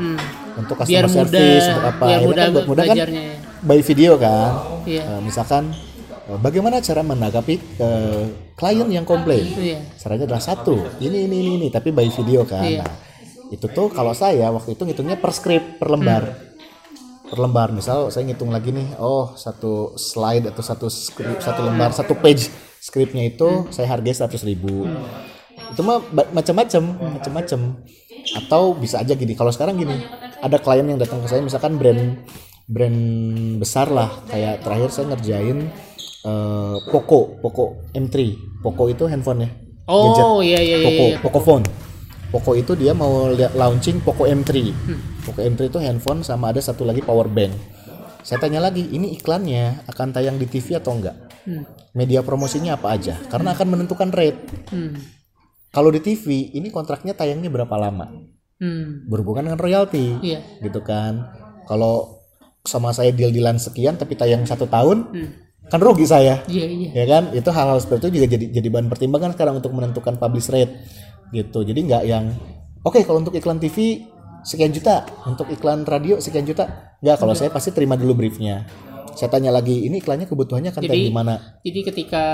Untuk Hmm. biar customer mudah service untuk apa. Biar Ini mudah kan buat kan ya. by video kan? Iya. Eh, misalkan bagaimana cara menanggapi eh, klien yang komplain? Iya. Caranya adalah satu ini ini ini, ini tapi by video kan. Iya. Nah, itu tuh kalau saya waktu itu ngitungnya per script per lembar. Per lembar. Misal saya ngitung lagi nih oh satu slide atau satu skrip satu lembar satu page skripnya itu saya hargai seratus ribu. Itu mah macam-macam macam-macam atau bisa aja gini kalau sekarang gini ada klien yang datang ke saya misalkan brand brand besar lah. Kayak terakhir saya ngerjain eh, Poco Poco M3 Poco itu handphonenya. Oh iya iya iya. Poco iya. Poco phone. Poco itu dia mau lihat launching Poco M3 Poco M3 itu handphone sama ada satu lagi power bank. Saya tanya lagi ini iklannya akan tayang di TV atau enggak? Media promosinya apa aja? Karena akan menentukan rate. Hmm. kalau di TV ini kontraknya tayangnya berapa lama? Hmm. berhubungan dengan royalti Iya. gitu kan? Kalau sama saya deal dealan sekian tapi tayang satu tahun kan rugi saya. Iya iya. ya kan? Itu hal-hal seperti itu juga jadi jadi bahan pertimbangan sekarang untuk menentukan publish rate. Gitu. Jadi nggak yang oke kalau untuk iklan TV sekian juta. Untuk iklan radio sekian juta. Nggak kalau saya pasti terima dulu briefnya. Saya tanya lagi ini iklannya kebutuhannya kan Jadi- kayak gimana? Jadi ketika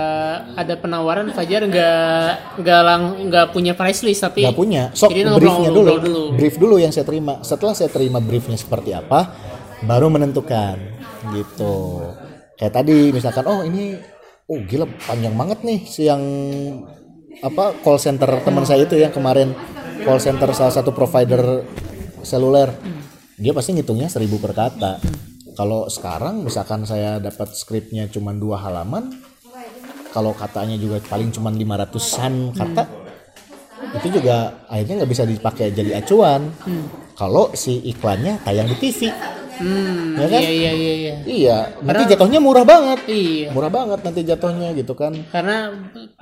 ada penawaran Fajar nggak nggak lang nggak punya price list tapi nggak punya. Sok Jadi briefnya dulu. ngobrol dulu. brief dulu yang saya terima. Setelah saya terima briefnya seperti apa baru menentukan. Gitu kayak tadi misalkan oh ini oh gila panjang banget nih si yang apa call center teman saya itu yang kemarin call center salah satu provider seluler. Dia pasti ngitungnya seribu per kata. Kalau sekarang misalkan saya dapat skripnya cuma dua halaman kalau katanya juga paling cuma 500-an kata itu juga akhirnya nggak bisa dipakai jadi acuan. Kalau si iklannya tayang di TV Hmm, Ya kan? iya iya iya iya. iya nanti jatuhnya murah banget Iya. murah banget nanti jatuhnya gitu kan Karena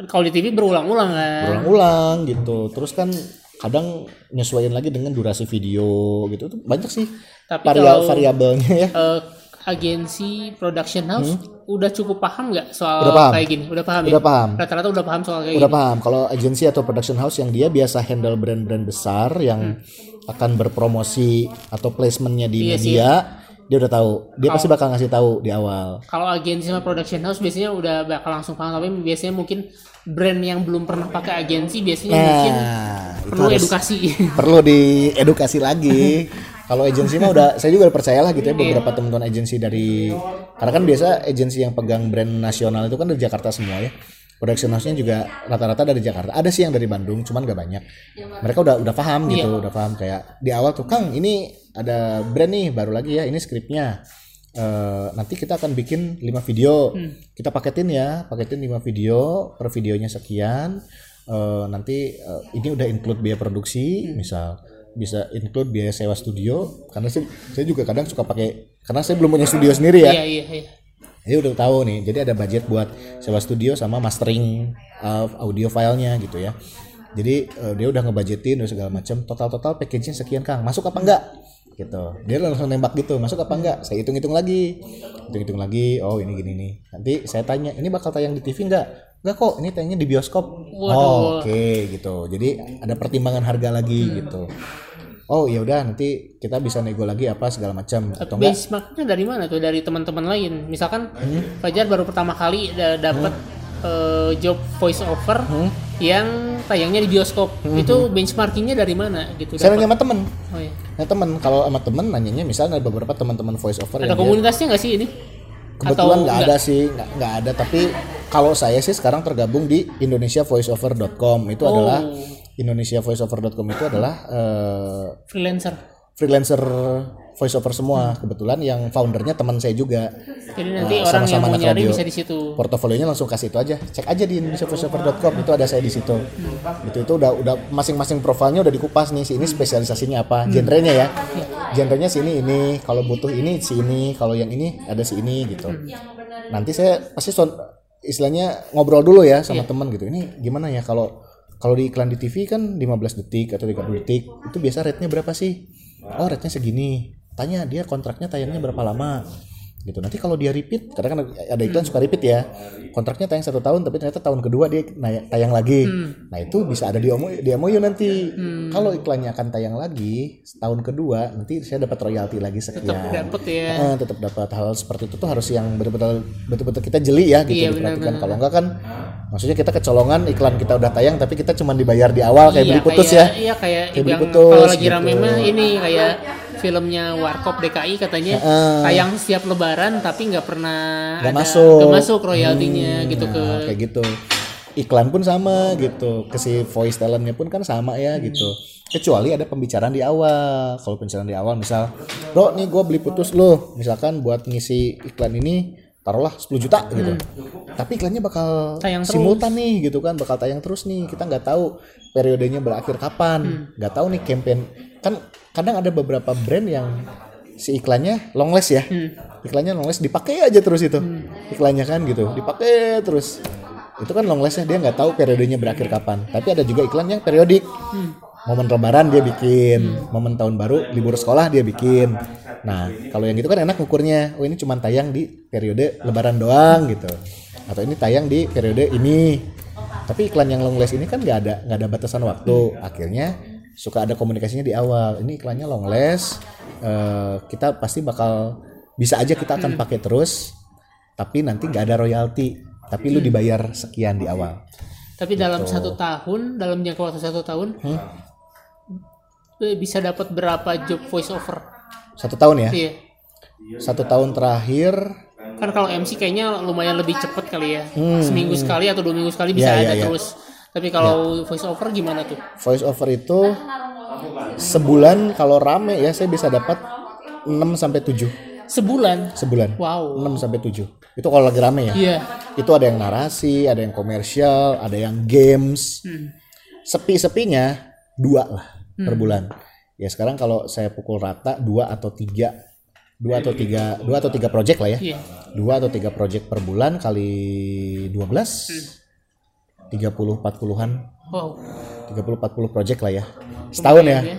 kalau di TV berulang-ulang kan. berulang-ulang gitu terus kan kadang nyesuaiin lagi dengan durasi video gitu Tuh banyak sih Tapi variabel kalau- variabelnya ya Eh, agensi production house udah cukup paham nggak soal Hmm? Udah paham. kayak gini? Udah paham ya? Udah paham. Rata-rata udah paham soal kayak udah gini. paham kalau agensi atau production house yang dia biasa handle brand-brand besar yang akan berpromosi atau placementnya di Iya sih. media dia udah tahu. Dia pasti bakal ngasih tahu di awal. Kalau agensi sama production house biasanya udah bakal langsung paham tapi biasanya mungkin brand yang belum pernah pakai agensi biasanya mungkin nah itu perlu edukasi. perlu diedukasi lagi. Kalau agensi mah udah saya juga percaya lah gitu ya beberapa teman-teman agensi dari karena kan biasa agensi yang pegang brand nasional itu kan dari Jakarta semua ya production house-nya juga rata-rata dari Jakarta. Ada sih yang dari Bandung cuman gak banyak. Mereka udah udah paham gitu udah paham. Kayak di awal tuh Kang ini ada brand nih baru lagi ya ini skripnya Eh, nanti kita akan bikin 5 video. Kita paketin ya paketin 5 video per videonya sekian. Eh, nanti eh, ini udah include biaya produksi misal bisa include biaya sewa studio. Karena sih saya juga kadang suka pakai karena saya belum punya studio sendiri ya. Iya iya iya. Jadi udah tahu nih jadi ada budget buat sewa studio sama mastering uh, audio filenya gitu ya. Jadi uh, dia udah ngebudgetin udah segala macam total total package-nya sekian kang. Masuk apa enggak? Gitu. Dia langsung nembak gitu masuk apa enggak? Saya hitung hitung lagi. Hitung hitung lagi oh ini gini nih nanti saya tanya ini bakal tayang di TV enggak? Enggak kok ini tayangnya di bioskop. Oh, oke gitu. Jadi ada pertimbangan harga lagi gitu oh ya udah nanti kita bisa nego lagi apa segala macam atau enggak Benchmarknya dari mana tuh? Dari teman-teman lain. Misalkan Hmm? Fajar baru pertama kali da- dapat eh, job voice over Hmm? yang tayangnya di bioskop. Itu benchmarkingnya dari mana gitu? saya nanya sama temen Oh, iya. Nah teman kalau sama temen nanyanya misalnya ada beberapa teman-teman voice over Ada yang dia- komunitasnya nggak sih ini? kebetulan nggak ada sih nggak nggak ada tapi kalau saya sih sekarang tergabung di indonesiavoiceover.com itu Oh. adalah indonesiavoiceover.com itu adalah eh, Freelancer. freelancer voiceover semua. Kebetulan yang foundernya teman saya juga. Jadi nanti Nah, orang yang sama-sama mau anak nyari bisa di situ. portofolionya langsung kasih itu aja. Cek aja di indonesiavoiceover.com itu ada saya di situ. Itu itu udah udah masing-masing profilnya udah dikupas nih si ini spesialisasinya apa genrenya ya. Genrenya si ini ini kalau butuh ini si ini kalau yang ini ada si ini gitu. Nanti saya pasti istilahnya ngobrol dulu ya sama teman gitu. Ini gimana ya kalau kalau di iklan di TV kan 15 detik atau 30 detik itu biasa rate-nya berapa sih? Oh rate-nya segini. Tanya dia kontraknya tayangnya berapa lama gitu. Nanti kalau dia repeat kadang kan ada iklan suka repeat ya. Kontraknya tayang satu tahun tapi ternyata tahun kedua dia tayang lagi. Nah itu bisa ada di MOU, di MOU nanti kalau iklannya akan tayang lagi tahun kedua nanti saya dapat royalti lagi sekian. Dapet ya. Eh, tetap dapat hal seperti itu tuh harus yang betul-betul betul-betul kita jeli ya gitu Iya, diperhatikan. kalau enggak kan maksudnya kita kecolongan iklan kita udah tayang tapi kita cuma dibayar di awal kayak Iya, beli putus kayak- ya. Iya kayak, Kayak beli putus, kalau lagi gitu. rame mah ini kayak filmnya Warkop DKI katanya Heeh. tayang setiap lebaran tapi nggak pernah Nggak ada masuk. nggak masuk royaltinya gitu ke Nah, kayak gitu. Iklan pun sama gitu. Ke si voice talentnya pun kan sama ya gitu. Kecuali ada pembicaraan di awal. Kalau pembicaraan di awal misal bro nih gue beli putus lo misalkan buat ngisi iklan ini taruhlah 10 juta gitu. Tapi iklannya bakal Tayang terus. simultan nih gitu kan bakal tayang terus nih. Kita nggak tahu periodenya berakhir kapan. Nggak tahu nih campaign. Kan kadang ada beberapa brand yang si iklannya long last ya iklannya long last dipakai aja terus itu. Iklannya kan gitu. Dipakai terus. Itu kan long lastnya dia nggak tahu periodenya berakhir kapan. Tapi ada juga iklan yang periodik momen lebaran dia bikin momen tahun baru libur sekolah dia bikin. Nah kalau yang gitu kan enak ukurnya oh ini cuma tayang di periode lebaran doang gitu. Atau ini tayang di periode ini. Tapi iklan yang long last ini kan nggak ada nggak ada batasan waktu. Akhirnya suka ada komunikasinya di awal. Ini iklannya long last. Eh, kita pasti bakal bisa aja kita akan pakai terus. Tapi nanti nggak ada royalti. Tapi lu dibayar sekian di awal. Tapi dalam Gitu. satu tahun dalam jangka waktu satu tahun Hmm? Bisa dapat berapa job voice over satu tahun ya? Iya. Satu tahun terakhir. Kan kalau MC kayaknya lumayan lebih cepet kali ya. Seminggu sekali atau dua minggu sekali bisa Hmm. Iya, iya, ada iya. terus. Tapi kalau voice over gimana tuh? Voice over itu sebulan kalau rame ya saya bisa dapat 6 sampai 7 sebulan? Sebulan. Wow. 6 sampai 7 itu kalau lagi rame ya? Iya. Itu ada yang narasi ada yang komersial ada yang games. Hmm. sepi-sepinya dua lah per bulan. Ya sekarang kalau saya pukul rata dua atau tiga dua atau tiga dua atau tiga project lah ya. Iya. Dua atau tiga project per bulan kali 12 30 40-an wow. 30 40 project lah ya. Setahun ya. Iya.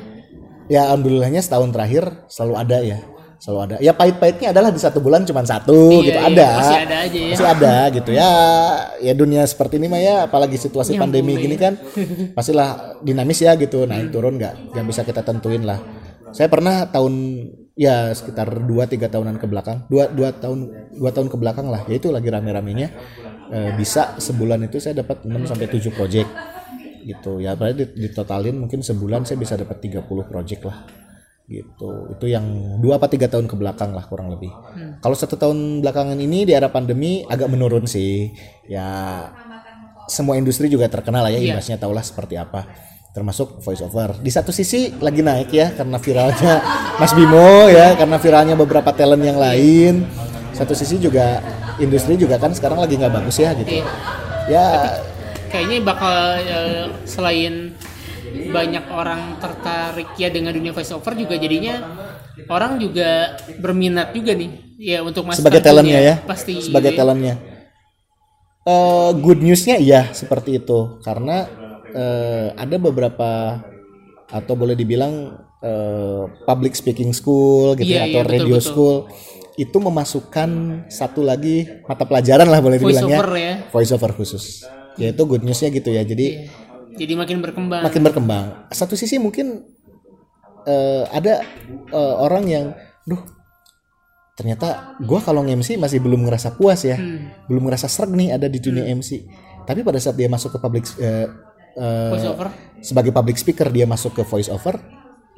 ya alhamdulillahnya setahun terakhir selalu ada ya selalu ada. Ya pahit-pahitnya adalah di satu bulan cuma satu Iya, gitu. iya, ada. masih ada aja ya. Masih ada gitu ya. Ya dunia seperti ini mah ya apalagi situasi pandemi gini kan pastilah dinamis ya gitu. Naik turun nggak nggak bisa kita tentuin lah. Saya pernah tahun ya sekitar 2-3 tahunan ke belakang dua dua tahun dua tahun ke belakang lah. Ya itu lagi rame-ramenya. Eh, bisa sebulan itu saya dapat 6 sampai 7 project gitu. Ya berarti di- ditotalin mungkin sebulan saya bisa dapat 30 project lah gitu. Itu yang dua apa tiga tahun ke belakang lah kurang lebih. Kalau satu tahun belakangan ini di era pandemi agak menurun sih. Ya semua industri juga terkenal lah ya Iya. imbasnya tahulah seperti apa. Termasuk voice over di satu sisi lagi naik ya karena viralnya Mas Bimo ya karena viralnya beberapa talent yang lain. Satu sisi juga industri juga kan sekarang lagi nggak bagus ya gitu. Iya. ya. Kayaknya bakal eh, selain banyak orang tertarik ya dengan dunia voice over juga jadinya orang juga berminat juga nih ya untuk masuk sebagai talentnya ya? pasti. Sebagai talentnya. Eh, good newsnya iya seperti itu. Karena eh, ada beberapa atau boleh dibilang eh, public speaking school gitu Iya, ya, atau iya, betul, radio betul. school itu memasukkan satu lagi mata pelajaran lah boleh voice dibilangnya. Over ya. Voice over khusus. Yaitu good newsnya gitu ya. Jadi Iya. Jadi makin berkembang. Makin berkembang. Satu sisi mungkin eh, ada eh, orang yang, duh, ternyata gua kalau nge-MC masih belum ngerasa puas ya, belum ngerasa serg nih ada di dunia MC. Tapi pada saat dia masuk ke public eh, eh, voice over sebagai public speaker dia masuk ke voice over,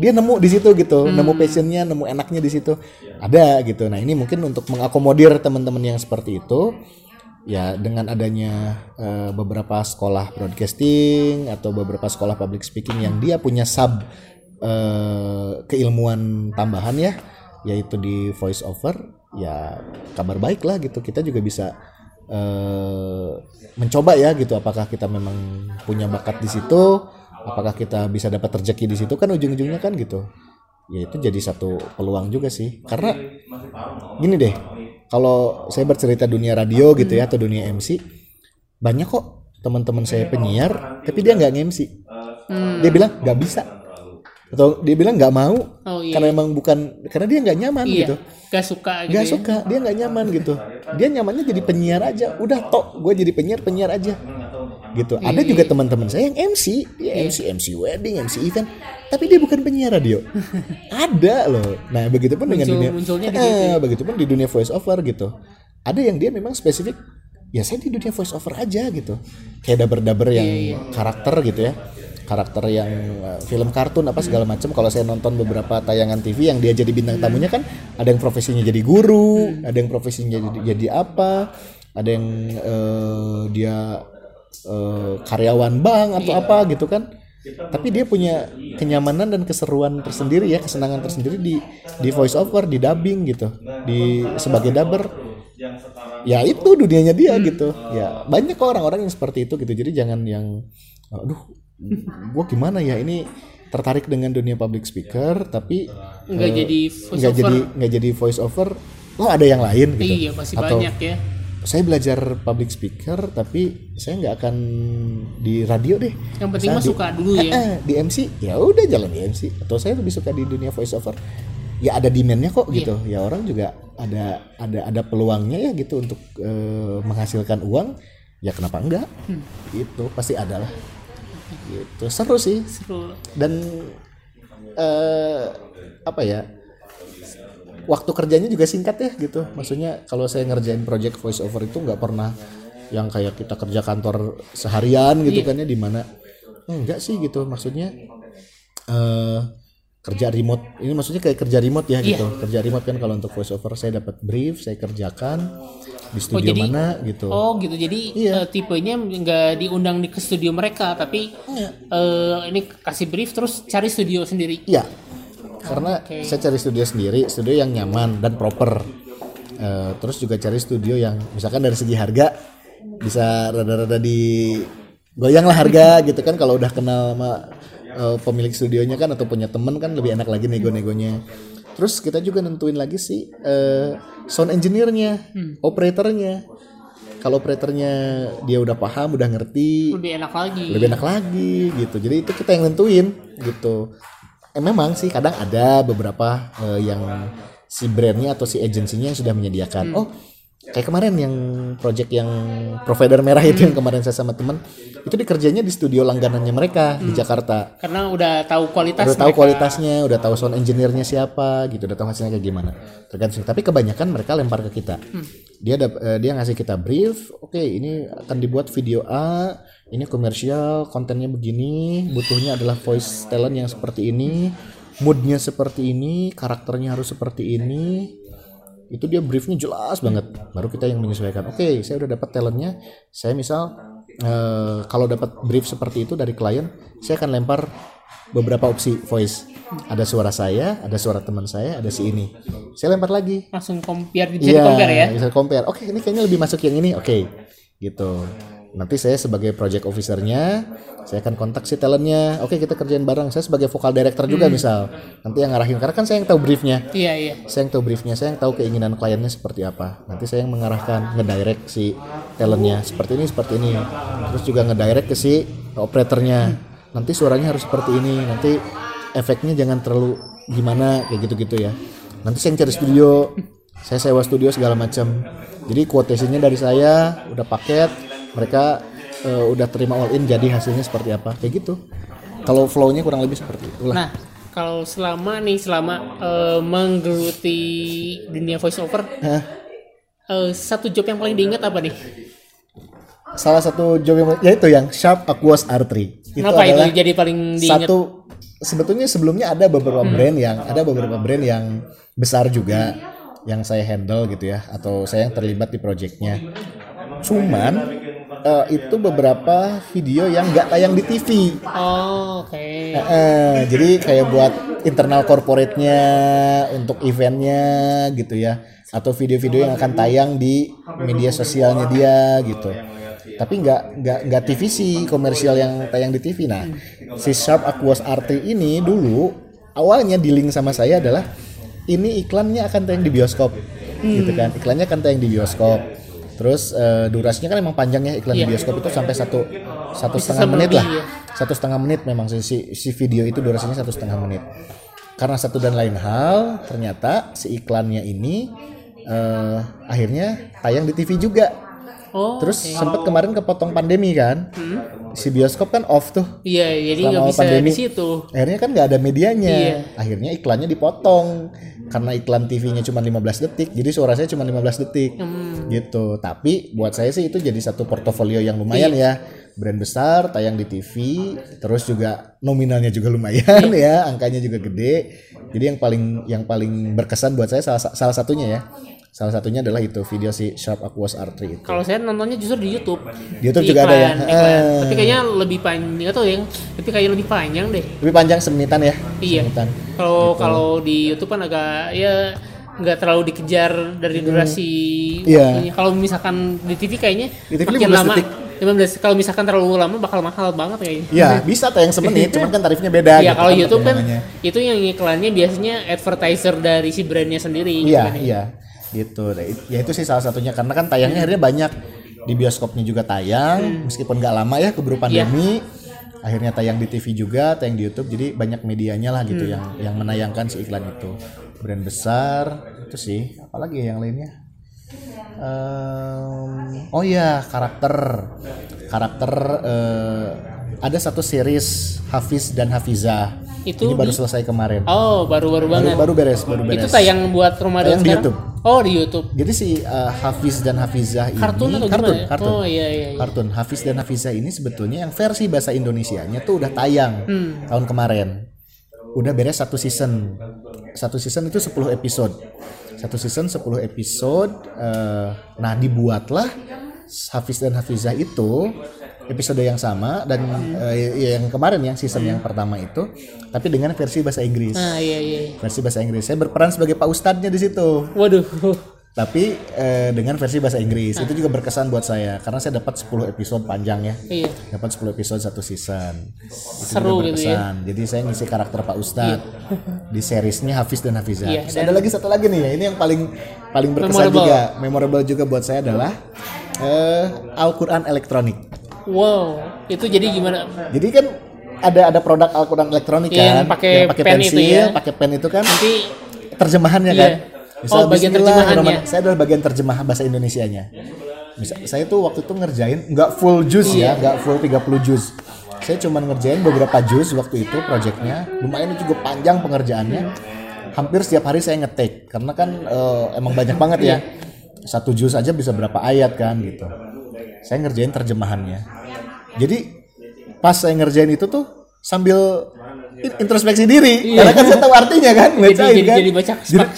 dia nemu di situ gitu, nemu passionnya, nemu enaknya di situ, ada gitu. Nah ini mungkin untuk mengakomodir teman-teman yang seperti itu, ya dengan adanya eh, beberapa sekolah broadcasting atau beberapa sekolah public speaking yang dia punya sub eh, keilmuan tambahan ya, yaitu di voice over, ya kabar baik lah gitu. Kita juga bisa eh, mencoba ya gitu, apakah kita memang punya bakat di situ, apakah kita bisa dapat rezeki di situ kan ujung-ujungnya kan gitu. Ya itu jadi satu peluang juga sih, karena gini deh kalau saya bercerita dunia radio gitu ya atau dunia MC banyak kok teman-teman saya penyiar tapi dia nggak nge-MC dia bilang nggak bisa. Atau dia bilang nggak mau oh iya. karena emang bukan karena dia nggak nyaman iya. gitu. Gak suka gitu nggak ya. suka dia nggak nyaman gitu. Dia nyamannya jadi penyiar aja. Udah tok gue jadi penyiar penyiar aja gitu. Ada Iya, juga teman-teman saya yang MC dia MC MC wedding MC event. Tapi dia bukan penyiar radio. Ada loh. Nah begitupun dengan Muncul- dunia munculnya di eh, begitupun di dunia voice over gitu. Ada yang dia memang spesifik ya saya di dunia voice over aja gitu. Kayak daber-daber yang Iya, karakter gitu ya. Karakter yang uh, film kartun apa segala macam kalau saya nonton beberapa tayangan TV yang dia jadi bintang tamunya kan ada yang profesinya jadi guru ada yang profesinya jadi jadi apa ada yang uh, dia uh, karyawan bank atau apa gitu kan. Tapi dia punya kenyamanan dan keseruan tersendiri ya kesenangan tersendiri di di voice over di dubbing gitu. Di sebagai dubber. ya itu dunianya dia gitu. Ya banyak kok orang-orang yang seperti itu gitu. Jadi jangan yang aduh gua gimana ya? Ini tertarik dengan dunia public speaker tapi nggak eh, jadi voice nggak over. jadi nggak jadi voice over oh ada yang lain gitu. Iya masih Atau- banyak ya saya belajar public speaker tapi saya nggak akan di radio deh. Yang penting mah suka dulu ya. Eh, di MC ya udah jalan di MC atau saya lebih suka di dunia voice over ya ada demandnya kok gitu. Iya. ya orang juga ada ada ada peluangnya ya gitu untuk eh, menghasilkan uang. Ya kenapa enggak? Hmm. itu pasti ada lah. Gitu. Seru sih. Seru. Dan eh apa ya waktu kerjanya juga singkat ya gitu. Maksudnya kalau saya ngerjain project voice over itu nggak pernah yang kayak kita kerja kantor seharian gitu kan ya di mana? Enggak sih gitu. Maksudnya eh kerja remote. Ini maksudnya kayak kerja remote ya gitu. Kerja remote kan kalau untuk voice over saya dapat brief saya kerjakan di studio jadi- mana gitu. Oh gitu, jadi Iya. eh, tipenya nggak diundang di ke studio mereka, tapi Iya. eh, ini kasih brief terus cari studio sendiri. Iya, karena saya cari studio sendiri, studio yang nyaman dan proper. Eh, terus juga cari studio yang misalkan dari segi harga bisa rada-rada di goyang lah harga gitu kan kalau udah kenal sama eh, pemilik studionya kan atau punya temen kan lebih enak lagi nego-negonya. Terus kita juga nentuin lagi sih eh, sound engineer-nya, operatornya. Kalau operatornya dia udah paham, udah ngerti, Lebih enak lagi. lebih enak lagi gitu jadi itu kita yang nentuin gitu eh, memang sih kadang ada beberapa eh, yang si brandnya atau si agensinya yang sudah menyediakan. Oh kayak kemarin yang project yang provider merah itu yang kemarin saya sama teman itu dikerjanya di studio langganannya mereka di Jakarta. Karena udah tahu kualitas. udah tahu mereka. kualitasnya udah tahu sound engineer-nya siapa gitu udah tahu hasilnya kayak gimana. Tergantung tapi kebanyakan mereka lempar ke kita. Dia dap- eh, dia ngasih kita brief oke ini akan dibuat video A ini komersial kontennya begini butuhnya adalah voice talent yang seperti ini moodnya seperti ini karakternya harus seperti ini. Itu dia briefnya jelas banget. Baru kita yang menyesuaikan. Oke saya udah dapat talentnya. Saya misal eh, kalau dapat brief seperti itu dari klien saya akan lempar beberapa opsi voice. Ada suara saya ada suara teman saya ada si ini. Saya lempar lagi. Langsung compare, bisa di compare ya. bisa compare. Oke ini kayaknya lebih masuk yang ini. Oke gitu nanti saya sebagai project officernya saya akan kontak si talentnya oke kita kerjain bareng saya sebagai vokal director juga misal nanti yang ngarahin karena kan saya yang tahu briefnya Iya iya. saya yang tahu briefnya, saya yang tahu keinginan kliennya seperti apa. Nanti saya yang mengarahkan, ngedirect si talentnya seperti ini, seperti ini. Terus juga ngedirect ke si operatornya. Nanti suaranya harus seperti ini. Nanti efeknya jangan terlalu gimana kayak gitu-gitu ya. Nanti saya yang cari studio, saya sewa studio segala macam. Jadi quotation-nya dari saya udah paket, mereka eh, udah terima all in jadi hasilnya seperti apa kayak gitu. Kalau flow-nya kurang lebih seperti itulah. Nah, kalau selama nih selama eh, menggeluti dunia voice over, Hah? eh, satu job yang paling diingat apa nih? salah satu job yang yaitu yang Sharp Aquos R3 itu Kenapa itu jadi paling diingat? satu sebetulnya sebelumnya ada beberapa brand yang ada beberapa brand yang besar juga yang saya handle gitu ya atau saya yang terlibat di projectnya cuman eh, itu beberapa video yang nggak tayang di TV Oh, oke. Eh, jadi kayak buat internal corporate-nya untuk eventnya gitu ya. Atau video-video yang akan tayang di media sosialnya dia gitu. Tapi nggak nggak nggak TVC komersial yang tayang di TV nah si Sharp Aquos RT ini dulu awalnya di link sama saya adalah ini iklannya akan tayang di bioskop. Gitu kan iklannya akan tayang di bioskop terus eh, durasinya kan emang panjang ya iklan di Iya. bioskop itu sampai satu satu Bisa setengah menit lah ya. satu setengah menit memang si, si, si video itu durasinya satu setengah menit karena satu dan lain hal ternyata si iklannya ini eh, akhirnya tayang di TV juga Oh, terus sempat kemarin kepotong pandemi kan si bioskop kan off tuh. Iya, jadi nggak bisa pandemi. di situ. Akhirnya kan nggak ada medianya. Iya. Akhirnya iklannya dipotong karena iklan TV-nya cuma 15 detik. Jadi suara saya cuma 15 detik. Hmm. Gitu. Tapi buat saya sih itu jadi satu portofolio yang lumayan Iya. ya. Brand besar, tayang di TV, terus juga nominalnya juga lumayan Iya. ya, angkanya juga gede. Jadi yang paling yang paling berkesan buat saya salah, salah satunya ya. Salah satunya adalah itu video si Sharp Aquos R3 itu. Kalau saya nontonnya justru di YouTube. Di YouTube Di juga ada ya? iklan, iklan. Eh. Tapi kayaknya lebih panjang atau yang tapi kayak lebih panjang deh. Lebih panjang semenitan ya. Iya. Semenitan. Kalau kalau di YouTube kan agak ya nggak terlalu dikejar dari durasi Hmm. Iya. waktunya. Kalau misalkan di TV kayaknya Di TV makin 15 lama. detik. 15 kalau misalkan terlalu lama bakal mahal banget kayaknya. Iya, bisa tayang semenit, cuman kan tarifnya beda Iya, gitu kalau kan YouTube kan perkembangannya. itu yang iklannya biasanya advertiser dari si brandnya sendiri. gitu Iya, kan. iya. Gitu. Ya itu sih salah satunya karena kan tayangnya akhirnya banyak di bioskopnya juga tayang meskipun nggak lama ya keburu pandemi. Akhirnya tayang di TV juga, tayang di YouTube. Jadi banyak medianya lah gitu yang yang menayangkan si iklan itu. Brand besar itu sih. Apalagi ya yang lainnya? Em, oh iya, karakter. Karakter eh, ada satu series Hafiz dan Hafizah. Itu Ini baru di- selesai kemarin. Oh, baru-baru Baru, banget. baru beres, baru beres. Itu tayang buat Ramadan Tayang di sekarang? YouTube. Oh, di YouTube. Jadi si uh, Hafiz dan Hafizah ini Kartun atau kartun, gimana? kartun. Oh, iya iya iya. Kartun. Hafiz dan Hafizah ini sebetulnya yang versi bahasa Indonesianya tuh udah tayang Hmm. tahun kemarin. Udah beres satu season. Satu season itu 10 episode. Satu season 10 episode. eh, nah, dibuatlah Hafiz dan Hafizah itu episode yang sama dan eh, yang kemarin ya season yang pertama itu tapi dengan versi bahasa Inggris. Nah, iya iya. iya. Versi bahasa Inggris. Saya berperan sebagai Pak Ustadznya di situ Waduh. tapi eh, dengan versi bahasa Inggris itu juga berkesan buat saya karena saya dapat 10 episode panjang ya Iya. dapat 10 episode satu season itu Seru juga gitu ya. berkesan jadi saya ngisi karakter Pak Ustadz di seriesnya Hafiz dan Hafizah Iya, Terus ada lagi satu lagi nih ya ini yang paling paling berkesan Memorable. juga memorable juga buat saya adalah eh, Al-Quran elektronik Wow, itu jadi gimana? jadi kan ada ada produk Al-Quran elektronik Iya, kan yang pakai pen pensil itu ya. pakai pen itu kan Nanti terjemahannya Iya. kan. Oh, bagian terjemahannya. Saya adalah bagian terjemah bahasa Indonesianya. Misal, saya tuh waktu itu ngerjain nggak full jus Iya. ya, nggak full 30 jus. Saya cuma ngerjain beberapa jus waktu itu projectnya. Lumayan juga panjang pengerjaannya. Hampir setiap hari saya ngetik karena kan eh, emang banyak banget ya. Satu jus aja bisa berapa ayat kan gitu. Saya ngerjain terjemahannya. Jadi pas saya ngerjain itu tuh sambil in- introspeksi diri karena kan saya tahu artinya kan bacain Iya. jadi- kan jadi baca Jadi- spak-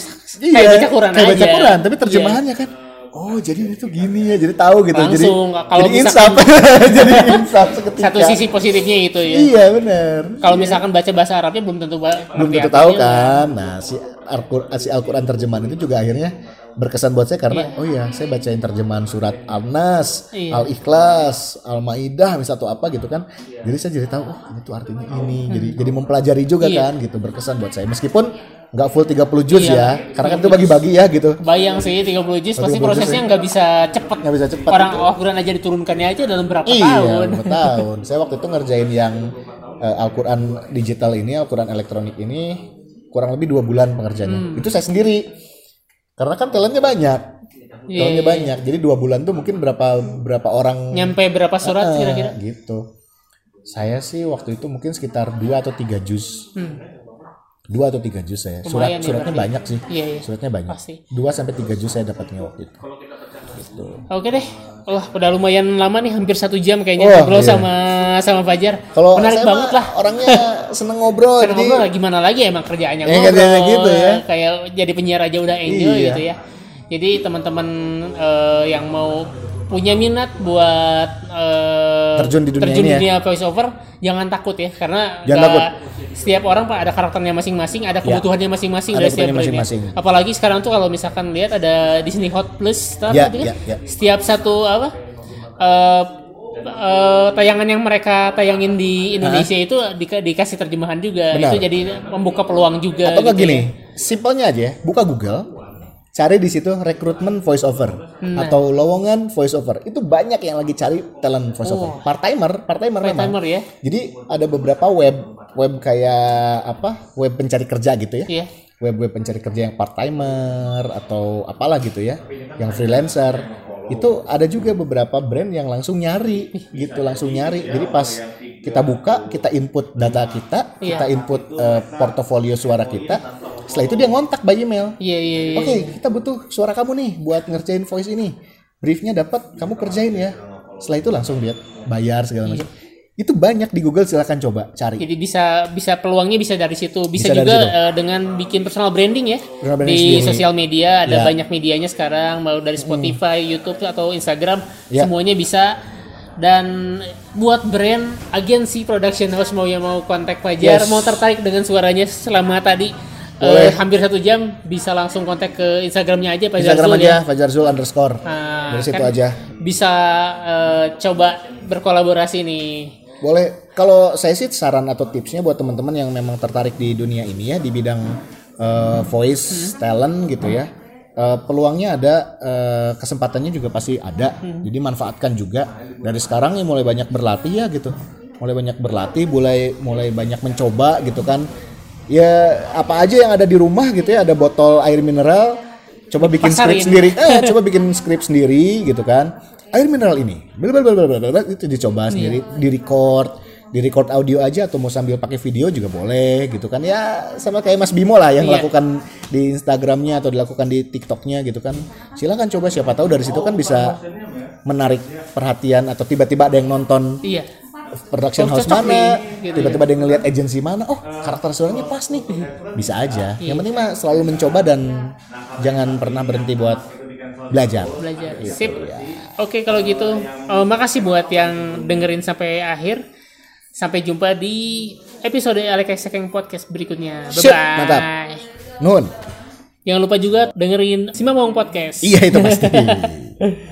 kayak baca Quran kayak baca aja. Quran tapi Iya. terjemahannya kan oh jadi itu gini ya jadi tahu gitu jadi Langsung, kalau jadi misalkan- insaf jadi insaf seketika satu sisi positifnya itu ya. iya benar Kalau misalkan baca bahasa Arabnya belum tentu belum tentu tahu kan nah si Al-Qur'an si Al-Quran terjemahan itu juga akhirnya berkesan buat saya karena oh iya saya bacain terjemahan surat Al-Nas, Iya. Al-Ikhlas, Al-Maidah misalnya atau apa gitu kan. Jadi saya jadi tahu oh ini tuh artinya ini. Jadi jadi mempelajari juga Iya. kan gitu berkesan buat saya. Meskipun nggak full 30 juz Iya. ya. Karena kan itu bagi-bagi ya gitu. Bayang sih 30 juz pasti 30 juz prosesnya nggak bisa cepet. Nggak bisa cepat. Orang Al-Quran aja diturunkannya aja dalam berapa Iya, tahun. berapa tahun. Saya waktu itu ngerjain yang eh, Al-Quran digital ini, Al-Quran elektronik ini kurang lebih dua bulan pengerjaannya. Itu saya sendiri. Karena kan talentnya banyak. Iya, Talentnya iya. banyak. Jadi dua bulan tuh mungkin berapa berapa orang Nyampe berapa surat eh, kira-kira? gitu. Saya sih waktu itu mungkin sekitar dua atau tiga juz. Hmm. Dua atau tiga juz saya. Surat Lumayan ya suratnya berarti. banyak sih. Iya, iya. Suratnya banyak. Pasti. Dua sampai tiga juz saya dapatnya waktu itu. Gitu. Oke deh. Wah, udah lumayan lama nih, hampir satu jam kayaknya ngobrol iya. sama sama Fajar. Kalau Menarik banget lah. orangnya seneng ngobrol. Karena jadi ngobrol gimana lagi emang kerjaannya Ya, ngobrol. kerjaannya gitu ya. Kayak jadi penyiar aja udah enjoy Iya. gitu ya. Jadi teman-teman eh, yang mau punya minat buat eh, Terjun di dunia terjun ini di ya. dunia voice over, jangan takut ya karena Jangan nggak- takut. setiap orang pak ada karakternya masing-masing, ada kebutuhannya masing-masing Ada dari setiap brandnya. masing-masing. Apalagi sekarang tuh kalau misalkan lihat ada Disney Hot Plus, tahu Ya, ya, ya. Setiap satu apa? eh, eh, tayangan yang mereka tayangin di Indonesia itu di- dikasih terjemahan juga. Benar. Itu jadi membuka peluang juga. Atau gitu gini, ya. simpelnya aja ya, buka Google, cari di situ rekrutmen voice over Nah. atau lowongan voice over. Itu banyak yang lagi cari talent voice over. Part timer, part timer memang. Part-timer ya. Jadi ada beberapa web web kayak apa? Web pencari kerja gitu ya. Iya. Web-web pencari kerja yang part timer atau apalah gitu ya, yang freelancer. Itu ada juga beberapa brand yang langsung nyari gitu langsung nyari jadi pas kita buka kita input data kita Iya. kita input eh, portofolio suara kita setelah itu dia ngontak by email Iya iya iya. Oke, kita butuh suara kamu nih buat ngerjain voice ini. Briefnya dapat, kamu kerjain ya. Setelah itu langsung dia bayar segala macam. Itu banyak di Google silakan coba cari. Jadi bisa bisa peluangnya bisa dari situ. Bisa, Bisa juga situ. eh, dengan bikin personal branding ya. Personal branding di sosial media ada Ya. Hmm. banyak medianya sekarang mau dari Spotify, YouTube atau Instagram Ya. semuanya bisa. Dan buat brand agensi production house mau yang mau kontak Fajar, Yes. mau tertarik dengan suaranya selama tadi Boleh. hampir satu jam bisa langsung kontak ke Instagramnya aja Fajar Instagram Zul aja ya. Fajar Zul underscore. Nah, Dari situ kan aja. Bisa eh, coba berkolaborasi nih. Boleh. Kalau saya sih saran atau tipsnya buat teman-teman yang memang tertarik di dunia ini ya di bidang eh, voice talent gitu ya. Eh, peluangnya ada, eh, kesempatannya juga pasti ada. Jadi manfaatkan juga dari sekarang ya mulai banyak berlatih ya gitu. Mulai banyak berlatih, mulai mulai banyak mencoba gitu kan. Ya apa aja yang ada di rumah gitu ya, ada botol air mineral, coba bikin Pasarin. skrip sendiri. Eh, coba bikin skrip sendiri gitu kan. Air mineral ini, blablabla, itu dicoba sendiri, di record, di record audio aja atau mau sambil pakai video juga boleh gitu kan. Ya sama kayak Mas Bimo lah yang Iya. lakukan di Instagramnya atau dilakukan di TikToknya gitu kan. Silakan coba siapa tahu dari situ kan bisa menarik perhatian atau tiba-tiba ada yang nonton Iya. production Oh, house cocok mana gitu tiba-tiba ada yang ngeliat agensi mana. Oh karakter suaranya pas nih. Bisa aja. Yang penting mah selalu mencoba dan jangan pernah berhenti buat belajar belajar. Sip. Oke kalau gitu, eh, makasih buat yang dengerin sampai akhir. Sampai jumpa di episode Alex Sekeng Podcast berikutnya. Bye Sip, bye. mantap. nun Jangan lupa juga dengerin Simamong Podcast. iya itu pasti